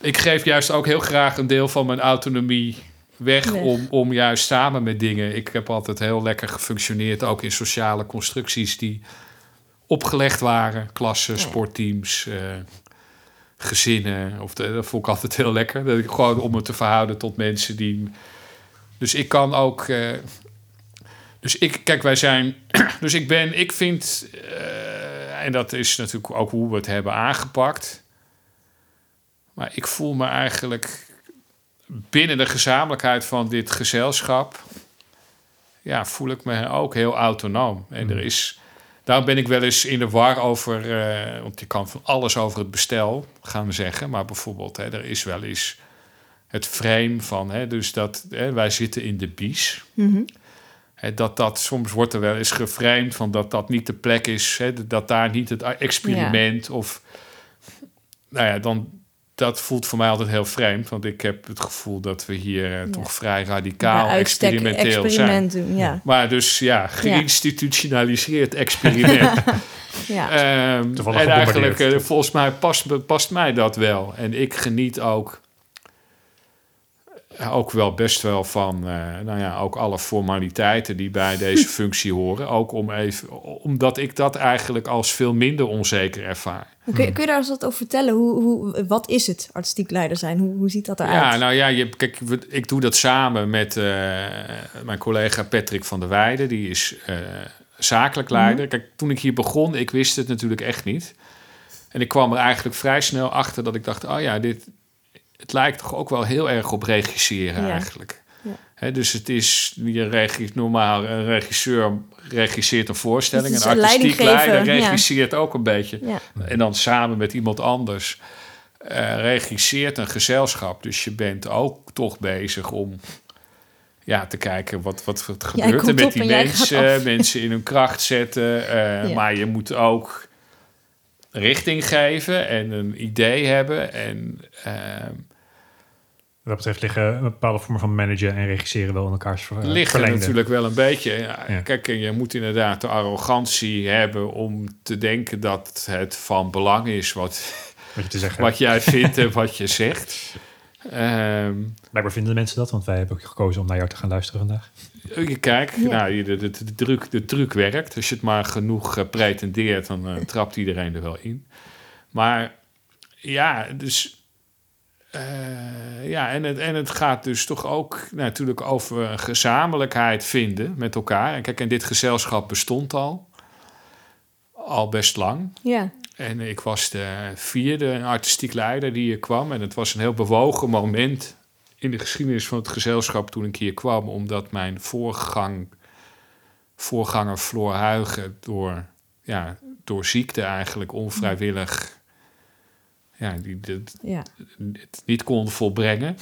ik geef juist ook heel graag een deel van mijn autonomie weg, Weg. Om, om juist samen met dingen. Ik heb altijd heel lekker gefunctioneerd, ook in sociale constructies die opgelegd waren: klassen, sportteams. eh, gezinnen. Of de, dat vond ik altijd heel lekker. Dat ik gewoon om me te verhouden tot mensen die. Dus ik kan ook. eh, dus ik, kijk, wij zijn. Dus ik ben, ik vind. eh, en dat is natuurlijk ook hoe we het hebben aangepakt. Maar ik voel me eigenlijk binnen de gezamenlijkheid van dit gezelschap. Ja, voel ik me ook heel autonoom. En er is. Daarom ben ik wel eens in de war over, eh, want je kan van alles over het bestel gaan zeggen, maar bijvoorbeeld, hè, er is wel eens het frame van, hè, dus dat hè, wij zitten in de bies. Hè, dat dat soms wordt er wel eens geframed van dat dat niet de plek is, hè, dat daar niet het experiment of, nou ja, dan dat voelt voor mij altijd heel vreemd. Want ik heb het gevoel dat we hier eh, toch vrij radicaal experimenteel experiment zijn. doen, ja. Maar dus ja, geïnstitutionaliseerd experiment. ja. Ehm, Toevallig en eigenlijk, eh, volgens mij past, past mij dat wel. En ik geniet ook, ook wel best wel van, eh, nou ja, ook alle formaliteiten die bij deze functie horen. Ook om even, omdat ik dat eigenlijk als veel minder onzeker ervaar. Kun, je, kun je daar eens wat over vertellen? Hoe, hoe, wat is het artistiek leider zijn? Hoe, hoe ziet dat eruit? Ja, nou ja, je, kijk, ik doe dat samen met eh, mijn collega Patrick van der Weijden. Die is eh, zakelijk leider. Kijk, toen ik hier begon, ik wist het natuurlijk echt niet. En ik kwam er eigenlijk vrij snel achter dat ik dacht... oh ja, dit, het lijkt toch ook wel heel erg op regisseren Ja. eigenlijk. Ja. Hè, dus het is, je regi normaal, een regisseur regisseert een voorstelling. Is Een artistiek leider ja. regisseert ook een beetje. Ja. En dan samen met iemand anders eh, regisseert een gezelschap. Dus je bent ook toch bezig om ja, te kijken wat, wat, wat gebeurt er met die mensen. Mensen in hun kracht zetten. eh, Ja. Maar je moet ook richting geven en een idee hebben. En ehm, dat betreft liggen bepaalde vormen van managen en regisseren wel in elkaars ver, ligt er verlengde. natuurlijk wel een beetje. Ja, Ja. Kijk, en je moet inderdaad de arrogantie hebben om te denken dat het van belang is wat, Wat je te zeggen. wat jij vindt en wat je zegt. Ehm, Blijkbaar vinden mensen dat, want wij hebben ook gekozen om naar jou te gaan luisteren vandaag. je kijk, Ja. nou, de, de, de, truc, de truc werkt. Als je het maar genoeg eh, pretendeert, dan eh, trapt iedereen er wel in. Maar ja, dus. Eh, ja, en het, en het gaat dus toch ook natuurlijk over gezamenlijkheid vinden met elkaar. En kijk, en dit gezelschap bestond al. Al best lang. Ja. En ik was de vierde artistiek leider die hier kwam. En het was een heel bewogen moment in de geschiedenis van het gezelschap toen ik hier kwam. Omdat mijn voorgang, voorganger Floor Huigen door, ja, door ziekte eigenlijk onvrijwillig ja, die, dit- ja. het niet kon volbrengen.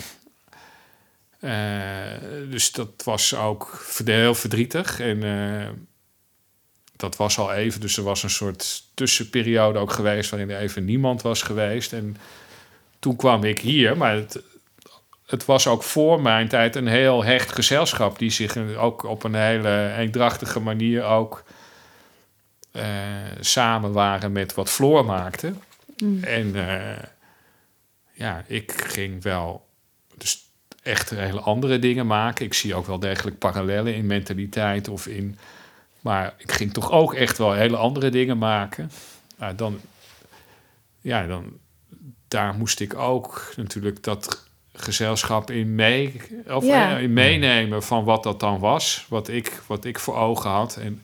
Eh, dus dat was ook heel verdrietig. En eh, dat was al even. Dus er was een soort tussenperiode ook geweest... waarin er even niemand was geweest. En toen kwam ik hier. Maar het, het was ook voor mijn tijd een heel hecht gezelschap... die zich ook op een hele eendrachtige manier ook... eh, samen waren met wat Floor maakte. Mm. En eh, ja, ik ging wel dus echt hele andere dingen maken. Ik zie ook wel degelijk parallellen in mentaliteit of in... Maar ik ging toch ook echt wel hele andere dingen maken. Nou, dan, ja, dan, daar moest ik ook natuurlijk dat gezelschap in, mee, of, Ja. eh, in meenemen van wat dat dan was. Wat ik, wat ik voor ogen had. En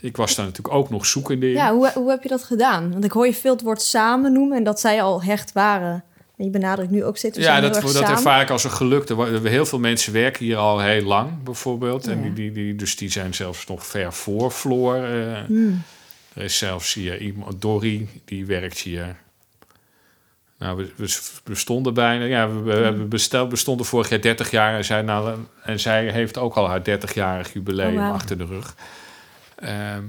ik was daar natuurlijk ook nog zoekende in. Ja, hoe, hoe heb je dat gedaan? Want ik hoor je veel het woord samen noemen en dat zij al hecht waren. En je benadrukt nu ook steeds. Ja, dat, dat samen. ervaar ik als een geluk. Er Heel veel mensen werken hier al heel lang, bijvoorbeeld. En die, die, die, dus die zijn zelfs nog ver voor Floor. eh. Hmm. Er is zelfs hier iemand, Dorry, die werkt hier. Nou, we, we bestonden bijna. Ja, we, we we bestel, bestonden vorig jaar 30 jaar. En zij, nou, en zij heeft ook al haar 30-jarig jubileum Oh, achter de rug. Ehm,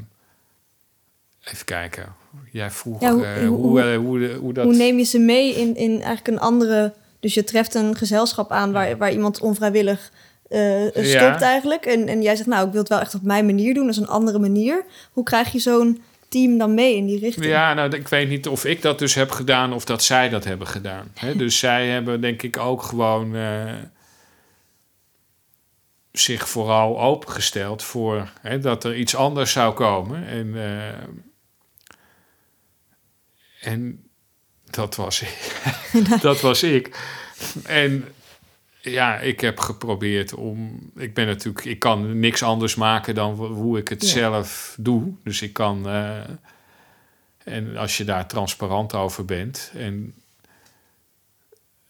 even kijken. Jij vroeg Ja, hoe- eh, hoe- hoe, eh, hoe, dat. Hoe neem je ze mee in, in eigenlijk een andere... Dus je treft een gezelschap aan waar, waar iemand onvrijwillig eh, stopt Ja. eigenlijk. En, en jij zegt, nou, ik wil het wel echt op mijn manier doen. Dat is een andere manier. Hoe krijg je zo'n team dan mee in die richting? Ja, nou, ik weet niet of ik dat dus heb gedaan of dat zij dat hebben gedaan. Dus zij hebben denk ik ook gewoon zich vooral opengesteld voor hè, dat er iets anders zou komen. En, eh, en dat was ik. dat was ik. En ja, ik heb geprobeerd om. Ik ben natuurlijk. Ik kan niks anders maken dan hoe ik het Ja. zelf doe. Dus ik kan. eh, en als je daar transparant over bent. En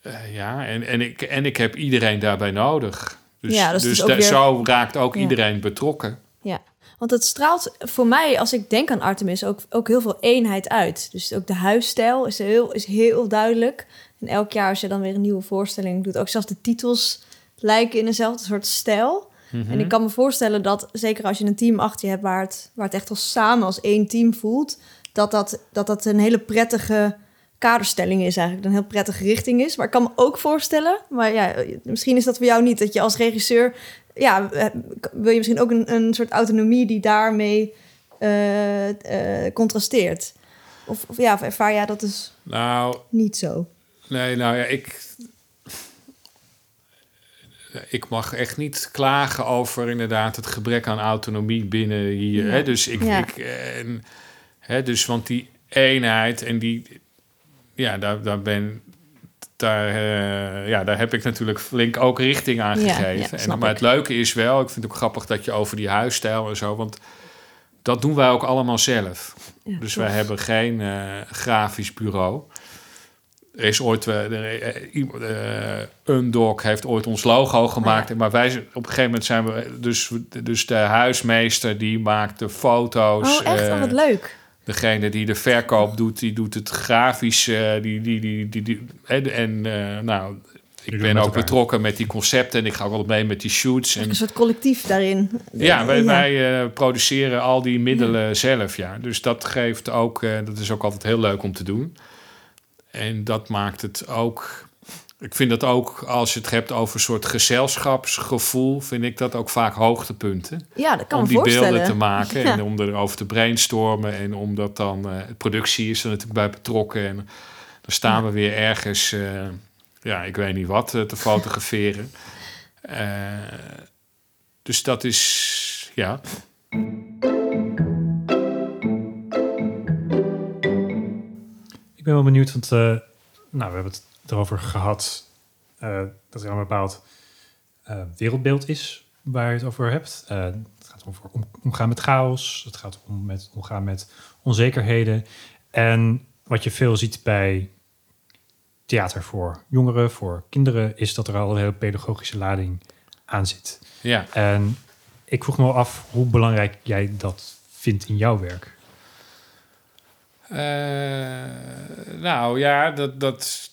eh, ja, en, en, ik, en ik heb iedereen daarbij nodig. Dus, Ja, dus dus is ook da- weer- zo raakt ook Ja. iedereen betrokken. Ja, want het straalt voor mij, als ik denk aan Artemis, ook, ook heel veel eenheid uit. Dus ook de huisstijl is heel, is heel duidelijk. En elk jaar als je dan weer een nieuwe voorstelling doet, ook zelfs de titels lijken in eenzelfde soort stijl. Mhm. En ik kan me voorstellen dat, zeker als je een team achter je hebt waar het, waar het echt als samen als één team voelt, dat dat, dat, dat een hele prettige kaderstelling is eigenlijk een heel prettige richting is. Maar ik kan me ook voorstellen, maar ja, misschien is dat voor jou niet, dat je als regisseur, ja, eh, wil je misschien ook een, een soort autonomie die daarmee eh, eh, contrasteert. Of, of ja, ervaar jij dat dus Nou, niet zo? nee, nou ja, ik... Ik mag echt niet klagen over inderdaad het gebrek aan autonomie binnen hier. Ja. Hè? Dus ik, Ja. ik en, hè, dus want die eenheid en die, ja, daar, daar ben, daar, eh, ja, daar heb ik natuurlijk flink ook richting aan gegeven. ja, en, maar ik. het leuke is wel, ik vind het ook grappig dat je over die huisstijl en zo, want dat doen wij ook allemaal zelf. Ja, Dus tof. wij hebben geen eh, grafisch bureau. Er is ooit, er, eh, Undog heeft ooit ons logo gemaakt. ja. Maar wij op een gegeven moment zijn we, dus, dus de huismeester die maakt de foto's. Oh, echt? Oh, wat leuk. Degene die de verkoop doet, die doet het grafisch. eh, die, die, die, die, die, en en eh, nou, ik ben ook elkaar. betrokken met die concepten en ik ga ook wel mee met die shoots. En, Een soort collectief daarin. ja, wij, wij eh, produceren al die middelen zelf, ja. Dus dat geeft ook, eh, dat is ook altijd heel leuk om te doen. En dat maakt het ook. Ik vind dat ook, als je het hebt over een soort gezelschapsgevoel, vind ik dat ook vaak hoogtepunten. Ja, dat kan om die beelden te maken Ja. en om erover te brainstormen. En omdat dan, eh productie is er natuurlijk bij betrokken. En dan staan we weer ergens, eh, ja, ik weet niet wat, eh, te fotograferen. Eh, dus dat is, ja. Ik ben wel benieuwd, want eh, nou, we hebben het erover gehad eh, dat er een bepaald eh, wereldbeeld is waar je het over hebt. Eh, het gaat over om, omgaan met chaos, het gaat om met, omgaan met onzekerheden. En wat je veel ziet bij theater voor jongeren, voor kinderen, is dat er al een hele pedagogische lading aan zit. ja. En ik vroeg me wel af hoe belangrijk jij dat vindt in jouw werk. Nou ja, dat, dat.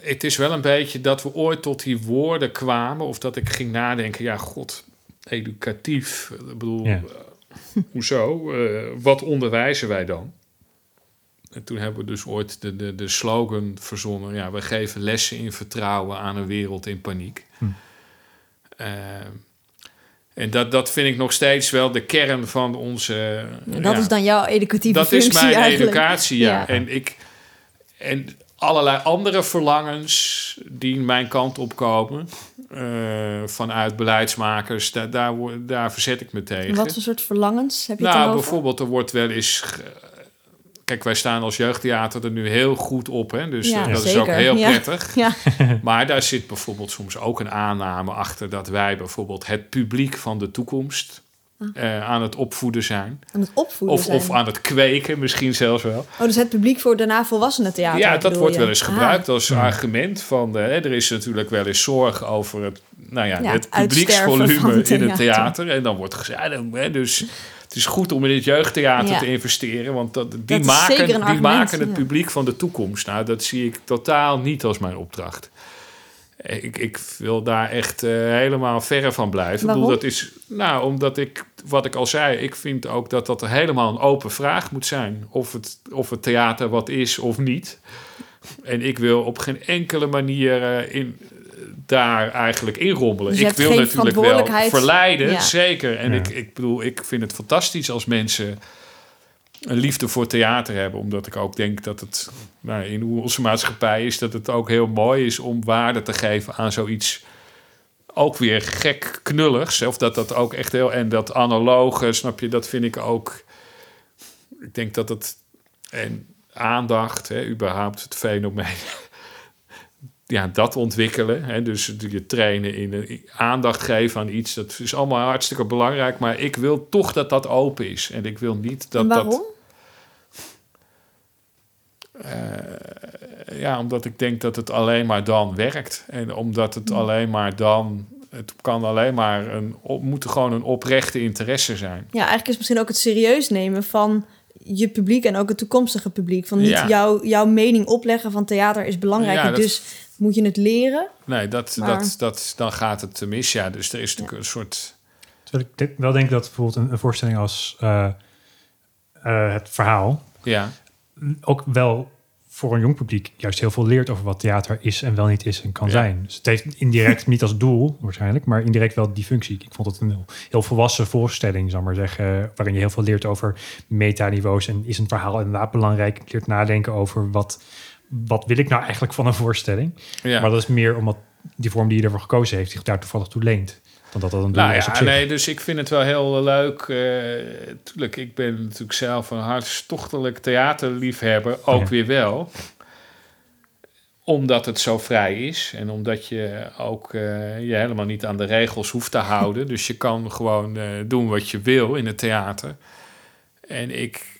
Het is wel een beetje dat we ooit tot die woorden kwamen, of dat ik ging nadenken: ja, god, educatief. Ik bedoel, Ja. eh, hoezo? Eh, wat onderwijzen wij dan? En toen hebben we dus ooit de, de, de slogan verzonnen: ja, we geven lessen in vertrouwen aan een wereld in paniek. Hm. Eh, en dat, dat vind ik nog steeds wel de kern van onze. Dat ja, is dan jouw educatieve dat functie is mijn eigenlijk. educatie, ja. Ja. En, ik, en allerlei andere verlangens die mijn kant op komen... eh, vanuit beleidsmakers, daar, daar, verzet ik me tegen. En Wat voor soort verlangens heb je nou, bijvoorbeeld, er wordt wel eens... Kijk, wij staan als jeugdtheater er nu heel goed op, hè? dus Ja, dat is ook heel Ja. prettig. Ja, Maar daar zit bijvoorbeeld soms ook een aanname achter... dat wij bijvoorbeeld het publiek van de toekomst eh, aan het opvoeden zijn. aan het opvoeden Of, zijn. of aan het kweken, misschien zelfs wel. Oh, dus het publiek voor daarna volwassenen theater ja, dat wordt je? wel eens Ah. gebruikt als argument. Van, er is natuurlijk wel eens zorg over het, nou ja, Ja, het publieksvolume het in het theater. En dan wordt gezegd, ja, hè, dus het is goed om in het jeugdtheater Ja. te investeren. Want dat, die, Dat maken, die argument, maken het ja. publiek van de toekomst. Nou, dat zie ik totaal niet als mijn opdracht. Ik, ik wil daar echt eh, helemaal verre van blijven. Ik bedoel, dat is, nou, omdat ik, wat ik al zei, ik vind ook dat dat er helemaal een open vraag moet zijn. Of het, of het theater wat is of niet. En ik wil op geen enkele manier eh, in, daar eigenlijk inrommelen. Dus ik wil natuurlijk wel verleiden, Ja. zeker. En Ja. ik, ik bedoel, ik vind het fantastisch als mensen een liefde voor theater hebben. Omdat ik ook denk dat het nou, in onze maatschappij is... dat het ook heel mooi is om waarde te geven aan zoiets... ook weer gek knulligs. Of dat dat ook echt heel... En dat analoge, snap je, dat vind ik ook... Ik denk dat het... En aandacht, hè, überhaupt het fenomeen... Ja, dat ontwikkelen. Hè, dus je trainen in een aandacht geven aan iets. Dat is allemaal hartstikke belangrijk. Maar ik wil toch dat dat open is. En ik wil niet dat en waarom? dat... Eh, ja, omdat ik denk dat het alleen maar dan werkt. En omdat het alleen maar dan... Het kan alleen maar een... moet gewoon een oprechte interesse zijn. Ja, eigenlijk is misschien ook het serieus nemen van je publiek en ook het toekomstige publiek. Van niet Ja. jouw, jouw mening opleggen van theater is belangrijk, Ja, dus moet je het leren. Nee, dat, Maar- dat, dat, dan gaat het mis. Ja, dus er is natuurlijk een soort... Terwijl ik denk- wel denk dat bijvoorbeeld een, een voorstelling als eh, eh, het verhaal Ja, ook wel voor een jong publiek juist heel veel leert over wat theater is en wel niet is en kan Ja. zijn. Dus het heeft indirect niet als doel waarschijnlijk, maar indirect wel die functie. Ik vond het een heel, heel volwassen voorstelling, zal ik maar zeggen, waarin je heel veel leert over metaniveaus en is een verhaal inderdaad belangrijk. Je leert nadenken over wat, wat wil ik nou eigenlijk van een voorstelling. Ja. Maar dat is meer omdat die vorm die je ervoor gekozen heeft zich daar toevallig toe leent. Dan dat dat een Nou ja, nee, dus ik vind het wel heel leuk. eh tuurlijk, ik ben natuurlijk zelf een hartstochtelijk theaterliefhebber, ook Ja. weer wel. Omdat het zo vrij is en omdat je ook eh, je helemaal niet aan de regels hoeft te houden. Dus je kan gewoon eh, doen wat je wil in het theater. En ik,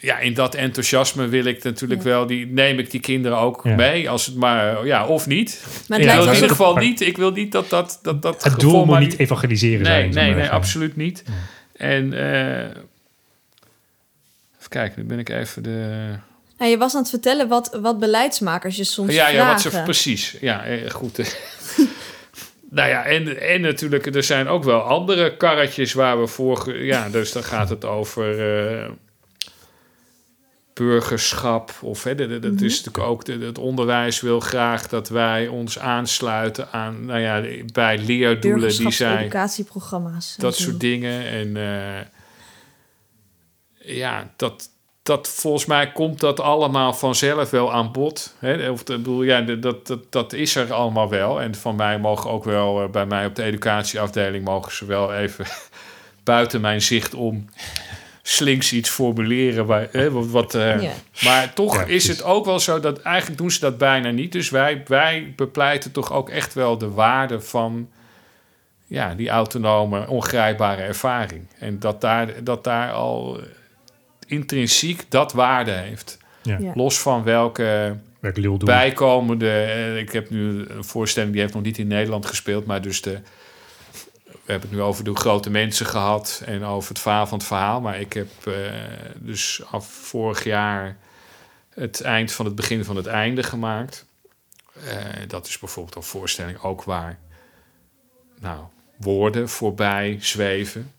ja, in dat enthousiasme wil ik natuurlijk Ja. wel, die, neem ik die kinderen ook Ja. mee, als het maar, ja, of niet. Maar het in ieder geval Maar- niet, ik wil niet dat dat, dat, dat het doel moet maar niet evangeliseren zijn. Nee, nee, nee, absoluut niet. Ja. En eh, even kijken, nu ben ik even de. Ja, je was aan het vertellen wat, wat beleidsmakers je soms ja, ja, wat ze vragen. precies. Ja, eh, goed. nou ja, en, en natuurlijk, er zijn ook wel andere karretjes waar we voor. Ja, dus dan gaat het over. eh, burgerschap of hè, dat, dat Mhm. is natuurlijk ook het onderwijs wil graag dat wij ons aansluiten aan nou ja bij leerdoelen die zij Burgerschapseducatieprogramma's. en dat soort dingen. En eh, ja, dat, dat volgens mij komt dat allemaal vanzelf wel aan bod. Hè? Of, bedoel, ja, dat, dat, dat is er allemaal wel. En van mij mogen ook wel, eh, bij mij op de educatieafdeling, mogen ze wel even buiten mijn zicht om slinks iets formuleren. Waar, hè, wat, wat, eh, Ja. Maar toch Ja, is het ook wel zo dat eigenlijk doen ze dat bijna niet. Dus wij, wij bepleiten toch ook echt wel de waarde van ja, die autonome, ongrijpbare ervaring. En dat daar, dat daar al intrinsiek dat waarde heeft. Ja. Los van welke bijkomende... eh, Ik heb nu een voorstelling, die heeft nog niet in Nederland gespeeld... maar dus de... We hebben het nu over de grote mensen gehad... en over het verhaal van het verhaal. Maar ik heb eh, dus af vorig jaar... het eind van het begin van het einde gemaakt. Eh, dat is bijvoorbeeld een voorstelling ook waar... nou, woorden voorbij zweven...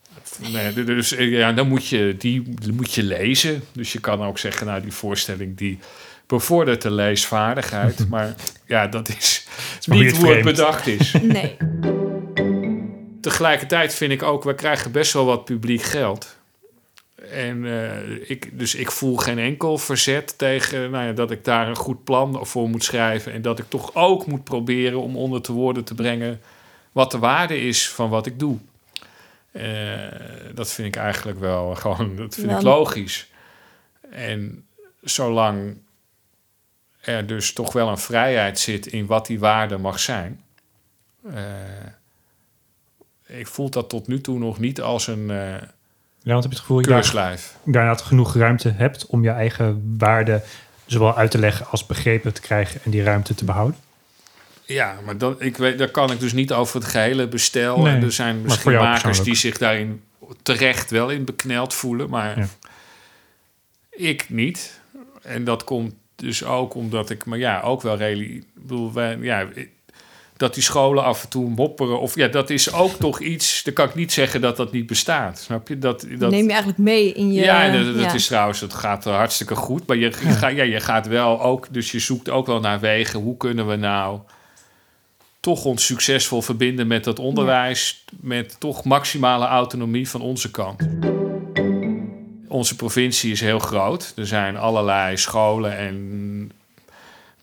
Nee, dus eh, ja, dan moet je die moet je lezen. Dus je kan ook zeggen, nou, die voorstelling die bevordert de leesvaardigheid. maar ja, dat is nog niet niet hoe het vreemd. bedacht is. Nee. Tegelijkertijd vind ik ook, we krijgen best wel wat publiek geld. En eh, ik, dus ik voel geen enkel verzet tegen nou ja, dat ik daar een goed plan voor moet schrijven. En dat ik toch ook moet proberen om onder te woorden te brengen wat de waarde is van wat ik doe. Eh, dat vind ik eigenlijk wel gewoon, dat vind ik logisch. En zolang er dus toch wel een vrijheid zit in wat die waarde mag zijn. eh, ik voel dat tot nu toe nog niet als een eh Ja, want heb je het gevoel dat je inderdaad genoeg ruimte hebt om je eigen waarde zowel uit te leggen als begrepen te krijgen en die ruimte te behouden? Ja, maar dan, ik weet, daar kan ik dus niet over het gehele bestel. Nee, en er zijn misschien makers die zich daarin terecht wel in bekneld voelen, maar Ja. ik niet. En dat komt dus ook omdat ik, maar ja, ook wel ik bedoel, wij, ja, dat die scholen af en toe mopperen of ja, dat is ook toch iets. Dan kan ik niet zeggen dat dat niet bestaat. Snap je? Dat, dat Neem je eigenlijk mee in je... ja, dat, dat ja. is trouwens, het gaat hartstikke goed. Maar je, ja, je gaat wel ook, dus je zoekt ook wel naar wegen. Hoe kunnen we nou toch ons succesvol verbinden met dat onderwijs, met toch maximale autonomie van onze kant. Onze provincie is heel groot. Er zijn allerlei scholen en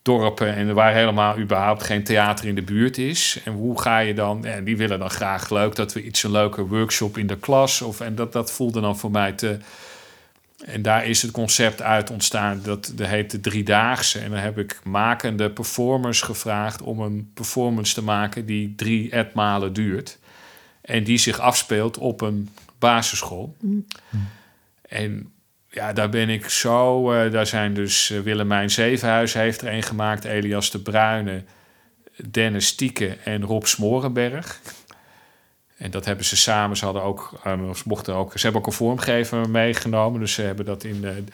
dorpen en waar helemaal überhaupt geen theater in de buurt is. En hoe ga je dan? En die willen dan graag leuk dat we iets een leuke workshop in de klas of en dat dat voelde dan voor mij te. En daar is het concept uit ontstaan dat dat heet de driedaagse. En dan heb ik makende performers gevraagd om een performance te maken die drie etmalen duurt. En die zich afspeelt op een basisschool. En ja, daar ben ik zo. eh, daar zijn dus eh, Willemijn Zevenhuis heeft er een gemaakt, Elias de Bruyne, Dennis Tieke en Rob Smorenberg. En dat hebben ze samen. Ze hadden ook, ze mochten ook, ze hebben ook een vormgever meegenomen. Dus ze hebben dat in.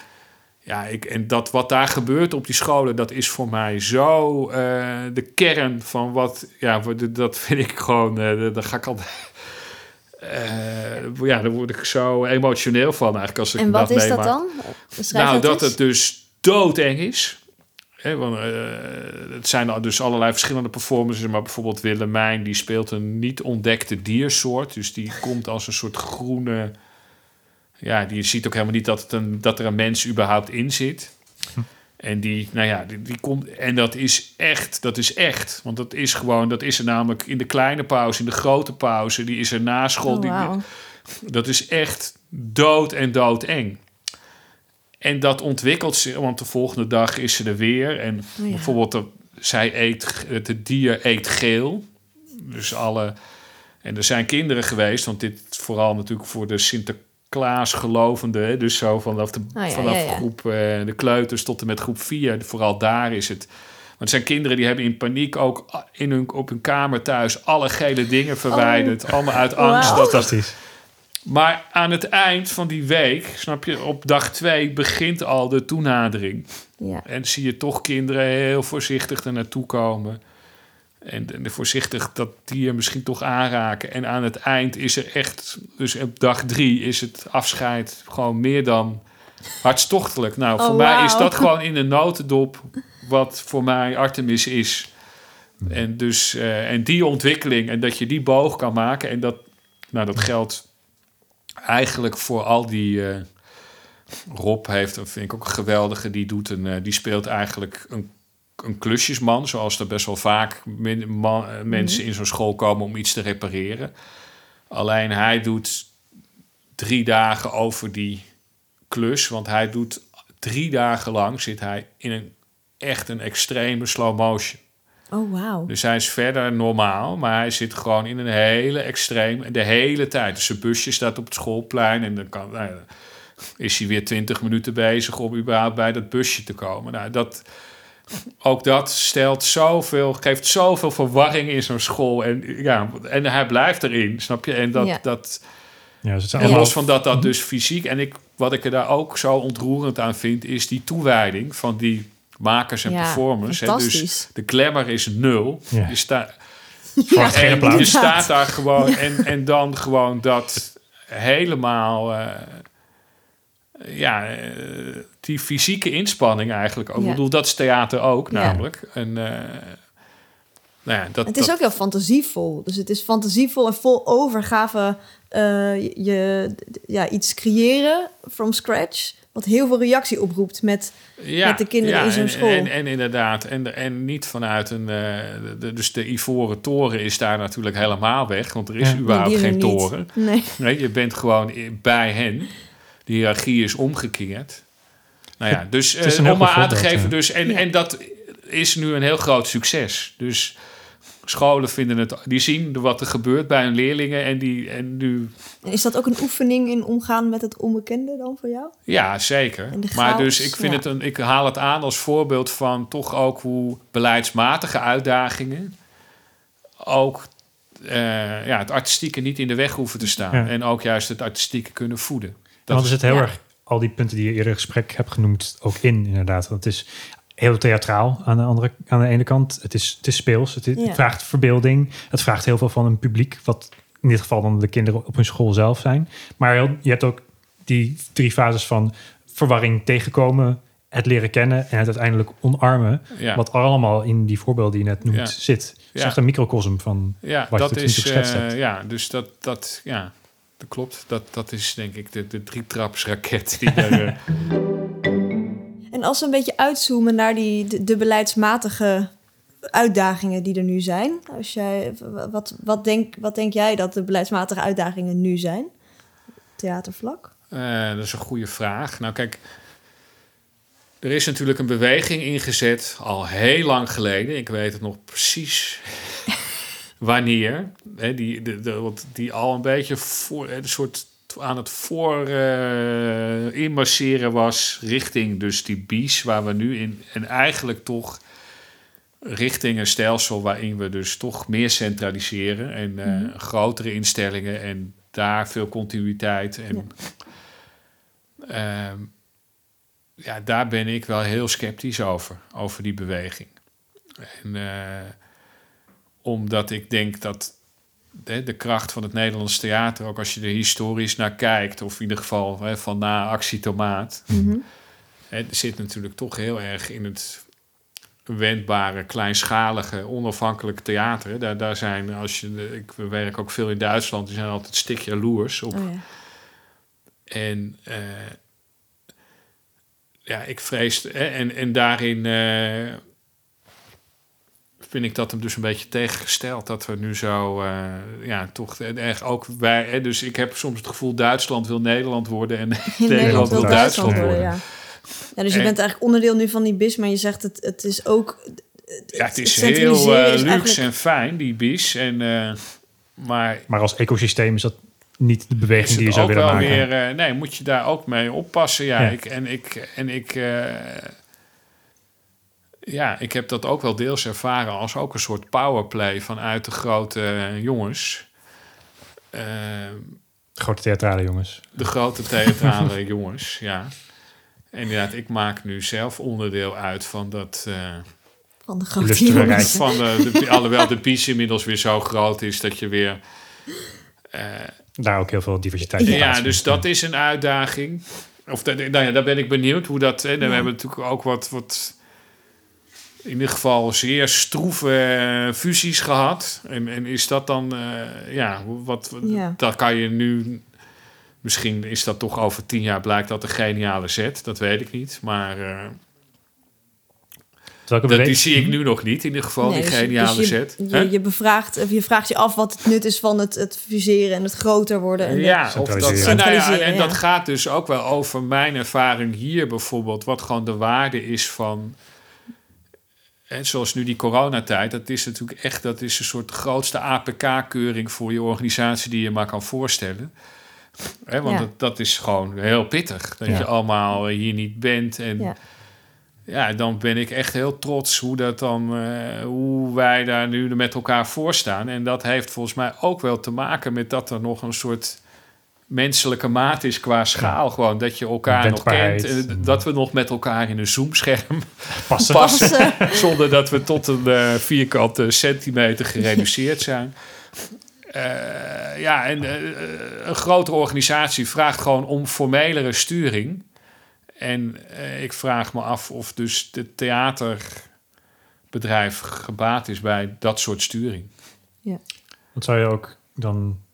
ja, ik, en dat wat daar gebeurt op die scholen, dat is voor mij zo de kern van wat. Ja, dat vind ik gewoon. daar ga ik al. Eh, ja, daar word ik zo emotioneel van eigenlijk als ik En wat dat is dat dan? Beschrijf Nou, dat eens. het dus doodeng is. Hè, want, eh, het zijn al dus allerlei verschillende performances. Maar bijvoorbeeld Willemijn, die speelt een niet ontdekte diersoort. Dus die komt als een soort groene... Ja, die ziet ook helemaal niet dat, het een, dat er een mens überhaupt in zit. En die, nou ja, die, die komt... En dat is echt, dat is echt. Want dat is gewoon, dat is er namelijk in de kleine pauze, in de grote pauze. Die is er na school. Oh, die, dat is echt dood en doodeng. En dat ontwikkelt zich, want de volgende dag is ze er weer. En Oh ja. bijvoorbeeld, de, zij eet, het dier eet geel. Dus alle. En er zijn kinderen geweest, want dit vooral natuurlijk voor de Sinterklaas gelovenden. hè, Dus zo vanaf, de, Ah, ja, vanaf ja, ja. groep eh, de kleuters tot en met groep 4. Vooral daar is het. Want er zijn kinderen die hebben in paniek ook in hun, op hun kamer thuis alle gele dingen verwijderd. Allemaal uit angst Wauw. dat dat Fantastisch. maar aan het eind van die week, snap je, op dag twee begint al de toenadering. Ja. En zie je toch kinderen heel voorzichtig er naartoe komen. En, en voorzichtig dat dier misschien toch aanraken. En aan het eind is er echt, dus op dag drie is het afscheid gewoon meer dan hartstochtelijk. Nou, Oh, voor mij is dat gewoon in de notendop wat voor mij Artemis is. En, dus, eh, en die ontwikkeling en dat je die boog kan maken. En dat, nou, dat geldt eigenlijk voor al die. eh, Rob heeft, dat vind ik ook een geweldige, die, doet een, eh, die speelt eigenlijk een, een klusjesman. Zoals er best wel vaak eh, mensen in zo'n school komen om iets te repareren. Alleen hij doet drie dagen over die klus. Want hij doet drie dagen lang zit hij in een echt een extreme slow motion. Oh, wauw. Dus hij is verder normaal, maar hij zit gewoon in een hele extreem de hele tijd. Dus zijn busje staat op het schoolplein en dan kan, nou is hij weer twintig minuten bezig om überhaupt bij dat busje te komen. Nou, dat, ook dat stelt zoveel, geeft zoveel verwarring in zo'n school. En, ja, en hij blijft erin, snap je? En dat, Ja. dat, Ja, dus en allemaal... los van dat dat dus fysiek... En ik, wat ik er daar ook zo ontroerend aan vind... is die toewijding van die makers en Ja, performers. hè. fantastisch. Dus de glamour is nul. Ja. Je, sta, Verwacht geen en applaus. je staat daar gewoon... En, en dan gewoon dat helemaal... eh, ja, eh, die fysieke inspanning eigenlijk. ook. Ja. Ik bedoel, dat is theater ook Ja. namelijk. En, eh, nou ja, dat, Het is dat- ook heel fantasievol. Dus het is fantasievol en vol overgave. eh, je, ja, iets creëren from scratch. Wat heel veel reactie oproept met... ja, met de kinderen in zo'n school. En, en inderdaad, en, en niet vanuit een... de, dus de Ivoren Toren is daar natuurlijk helemaal weg. Want er is Ja. überhaupt Nee, geen toren. Nee. Nee, je bent gewoon bij hen. De hiërarchie is omgekeerd. Nou ja, dus Het is eh, om maar aan te geven. ja. Dus, en, Ja. en dat is nu een heel groot succes. Dus scholen vinden het... Die zien wat er gebeurt bij hun leerlingen. En, die, en nu... En is dat ook een oefening in omgaan met het onbekende dan voor jou? Ja, zeker. Maar dus ik, vind ja. het een, ik haal het aan als voorbeeld van toch ook hoe beleidsmatige uitdagingen ook eh, ja, het artistieke niet in de weg hoeven te staan. Ja. En ook juist het artistieke kunnen voeden. Want er is- zit heel ja. erg al die punten die je eerder in gesprek hebt genoemd ook in, inderdaad. Want het is heel theatraal aan de, andere, aan de ene kant. Het is, het is speels, het, is- het Ja. vraagt verbeelding. Het vraagt heel veel van een publiek, wat in dit geval dan de kinderen op hun school zelf zijn. Maar heel- je hebt ook die drie fases van verwarring tegenkomen, het leren kennen en het uiteindelijk omarmen. ja. Wat allemaal in die voorbeelden die je net noemt Ja. zit. Het is Ja. echt een microcosm van... Ja, wat je dat nu is. geschetst eh, hebt. ja, dus dat, dat, ja, dat klopt. Dat, dat is denk ik de, de drietrapsraket die er. eh, En als we een beetje uitzoomen naar die, de, de beleidsmatige uitdagingen die er nu zijn. Als jij, wat, wat, denk, wat denk jij dat de beleidsmatige uitdagingen nu zijn? Theatervlak? Eh, dat is een goede vraag. Nou, kijk. Er is natuurlijk een beweging ingezet al heel lang geleden. Ik weet het nog precies wanneer. Hè, die, de, de, wat- die al een beetje voor, een soort aan het voor inmarseren was richting dus die bies waar we nu in en eigenlijk toch richting een stelsel waarin we dus toch meer centraliseren en eh, grotere instellingen en daar veel continuïteit en Ehm, ja, daar ben ik wel heel sceptisch over, over die beweging. En, eh, omdat ik denk dat de, de kracht van het Nederlands theater, ook als je er historisch naar kijkt, of in ieder geval hè, van na actie tomaat, Mhm. hè, zit natuurlijk toch heel erg in het wendbare, kleinschalige, onafhankelijke theater. Daar, daar zijn, als je, ik werk ook veel in Duitsland, die zijn altijd stik jaloers op. Oh ja. En eh, ja, ik vrees, hè, en, en daarin eh, vind ik dat hem dus een beetje tegengesteld. Dat we nu zo, eh, ja, toch erg ook wij, hè, dus ik heb soms het gevoel Duitsland wil Nederland worden en Nederland wil wil Duitsland Duitsland worden. ja. Ja, dus je En- bent eigenlijk onderdeel nu van die BIS, maar je zegt het, het is ook... Ja, het is heel is luxe eigenlijk- en fijn, die bis. En, eh, maar Maar als ecosysteem is dat niet de beweging die je het zou ook willen wel maken. weer... eh, nee, moet je daar ook mee oppassen. Ja, Ja. Ik, en ik... En ik eh, ja, ik heb dat ook wel deels ervaren als ook een soort powerplay vanuit de grote eh, jongens. Eh, Grote theatrale jongens. de grote theatrale jongens, ja. En inderdaad, ik maak nu zelf onderdeel uit van dat... eh, Van de grote jongens. van de, de, alhoewel de piece inmiddels weer zo groot is dat je weer... eh, Daar ook heel veel diversiteit Ja, in plaatsvindt. dus dat is een uitdaging. Of dat, nou ja, daar ben ik benieuwd hoe dat. Hè, We hebben natuurlijk ook wat, wat. In ieder geval zeer stroeve eh, fusies gehad. En, en is dat dan. eh, ja, wat. wat- Ja. Dat kan je nu. Misschien is dat toch over tien jaar blijkt dat een geniale zet. Dat weet ik niet. Maar eh, dat, die zie ik nu nog niet. In ieder geval, Nee, die dus- geniale dus je, zet. Hè? Je, je, bevraagt, je vraagt je af wat het nut is van het, het fuseren en het groter worden. En de- Ja, of dat, nou ja, en Centraliseren, dat gaat dus ook wel over mijn ervaring hier bijvoorbeeld. Wat gewoon de waarde is van... En zoals nu die coronatijd, dat is natuurlijk echt... dat is een soort grootste APK-keuring voor je organisatie... die je maar kan voorstellen. Hè, want Ja. dat, dat is gewoon heel pittig. Dat Ja. je allemaal hier niet bent. En Ja. ja. dan ben ik echt heel trots hoe, dat dan, eh, hoe wij daar nu met elkaar voor staan. En dat heeft volgens mij ook wel te maken met dat er nog een soort menselijke maat is qua schaal. Gewoon dat je elkaar nog kent. En dat we nog met elkaar in een zoomscherm passen. passen. zonder dat we tot een eh, vierkante centimeter gereduceerd zijn. Eh, ja, en eh, een grotere organisatie vraagt gewoon om formelere sturing. En eh, ik vraag me af of dus het theaterbedrijf gebaat is bij dat soort sturing. Wat zou je ook dan eh,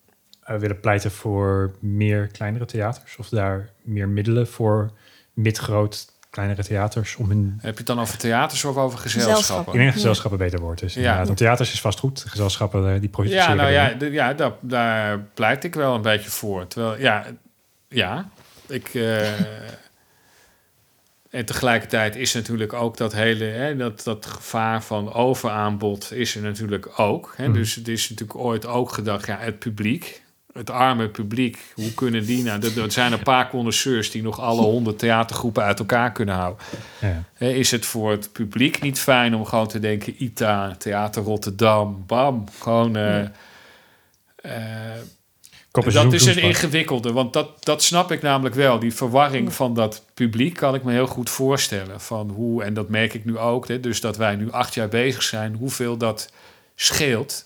willen pleiten voor meer kleinere theaters? Of daar meer middelen voor midgroot kleinere theaters om hun... Heb je het dan over theaters of over Gezelschappen. gezelschappen? Ik denk dat gezelschappen beter wordt. Dus Ja. want theaters is vast goed. Gezelschappen eh, die produceren. Ja, nou ja, ja daar, daar pleit ik wel een beetje voor. Terwijl, ja, ja ik. eh, en tegelijkertijd is natuurlijk ook dat hele, hè, dat, dat gevaar van overaanbod is er natuurlijk ook. Hè? Mhm. Dus het is natuurlijk ooit ook gedacht, ja, het publiek, het arme publiek, hoe kunnen die nou? Er, er zijn een paar connoisseurs die nog alle honderd theatergroepen uit elkaar kunnen houden. Ja. Hè, is het voor het publiek niet fijn om gewoon te denken... ITA, Theater Rotterdam, bam. Gewoon... eh, eh, dat is een ingewikkelde, want dat, dat snap ik namelijk wel. Die verwarring van dat publiek kan ik me heel goed voorstellen. Van hoe, en dat merk ik nu ook, hè, dus dat wij nu acht jaar bezig zijn... hoeveel dat scheelt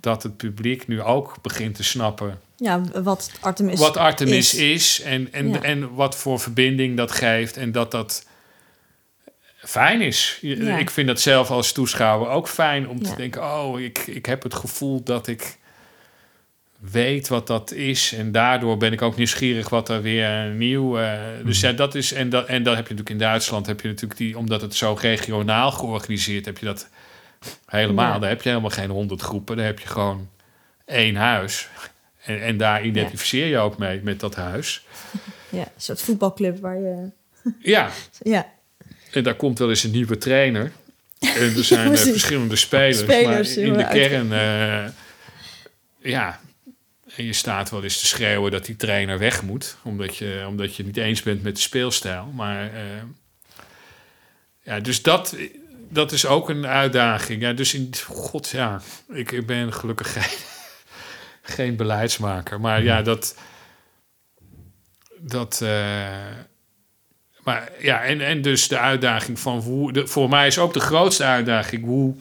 dat het publiek nu ook begint te snappen Ja, wat Artemis wat Artemis is. is, en, en, Ja. en wat voor verbinding dat geeft en dat dat fijn is. Ja. Ik vind dat zelf als toeschouwer ook fijn om Ja. te denken: oh, ik, ik heb het gevoel dat ik weet wat dat is en daardoor ben ik ook nieuwsgierig wat er weer nieuw. eh, dus Mhm. ja, dat is en dat en dat heb je natuurlijk in Duitsland heb je natuurlijk die omdat het zo regionaal georganiseerd heb je dat helemaal. Ja. Daar heb je helemaal geen honderd groepen, daar heb je gewoon één huis. En, en daar identificeer je ook mee met dat huis. Ja, een soort voetbalclub waar je... Ja, Ja, en daar komt wel eens een nieuwe trainer. En er zijn eh, verschillende spelers. Spelers, maar in de kern, eh, ja. En je staat wel eens te schreeuwen dat die trainer weg moet. Omdat je, omdat je niet eens bent met de speelstijl. Maar eh, ja, dus dat, dat is ook een uitdaging. Ja, dus in, god ja, ik, ik ben gelukkig geen, geen beleidsmaker. Maar ja, dat. Dat. eh, maar ja, en, en dus de uitdaging van hoe. De, voor mij is ook de grootste uitdaging hoe.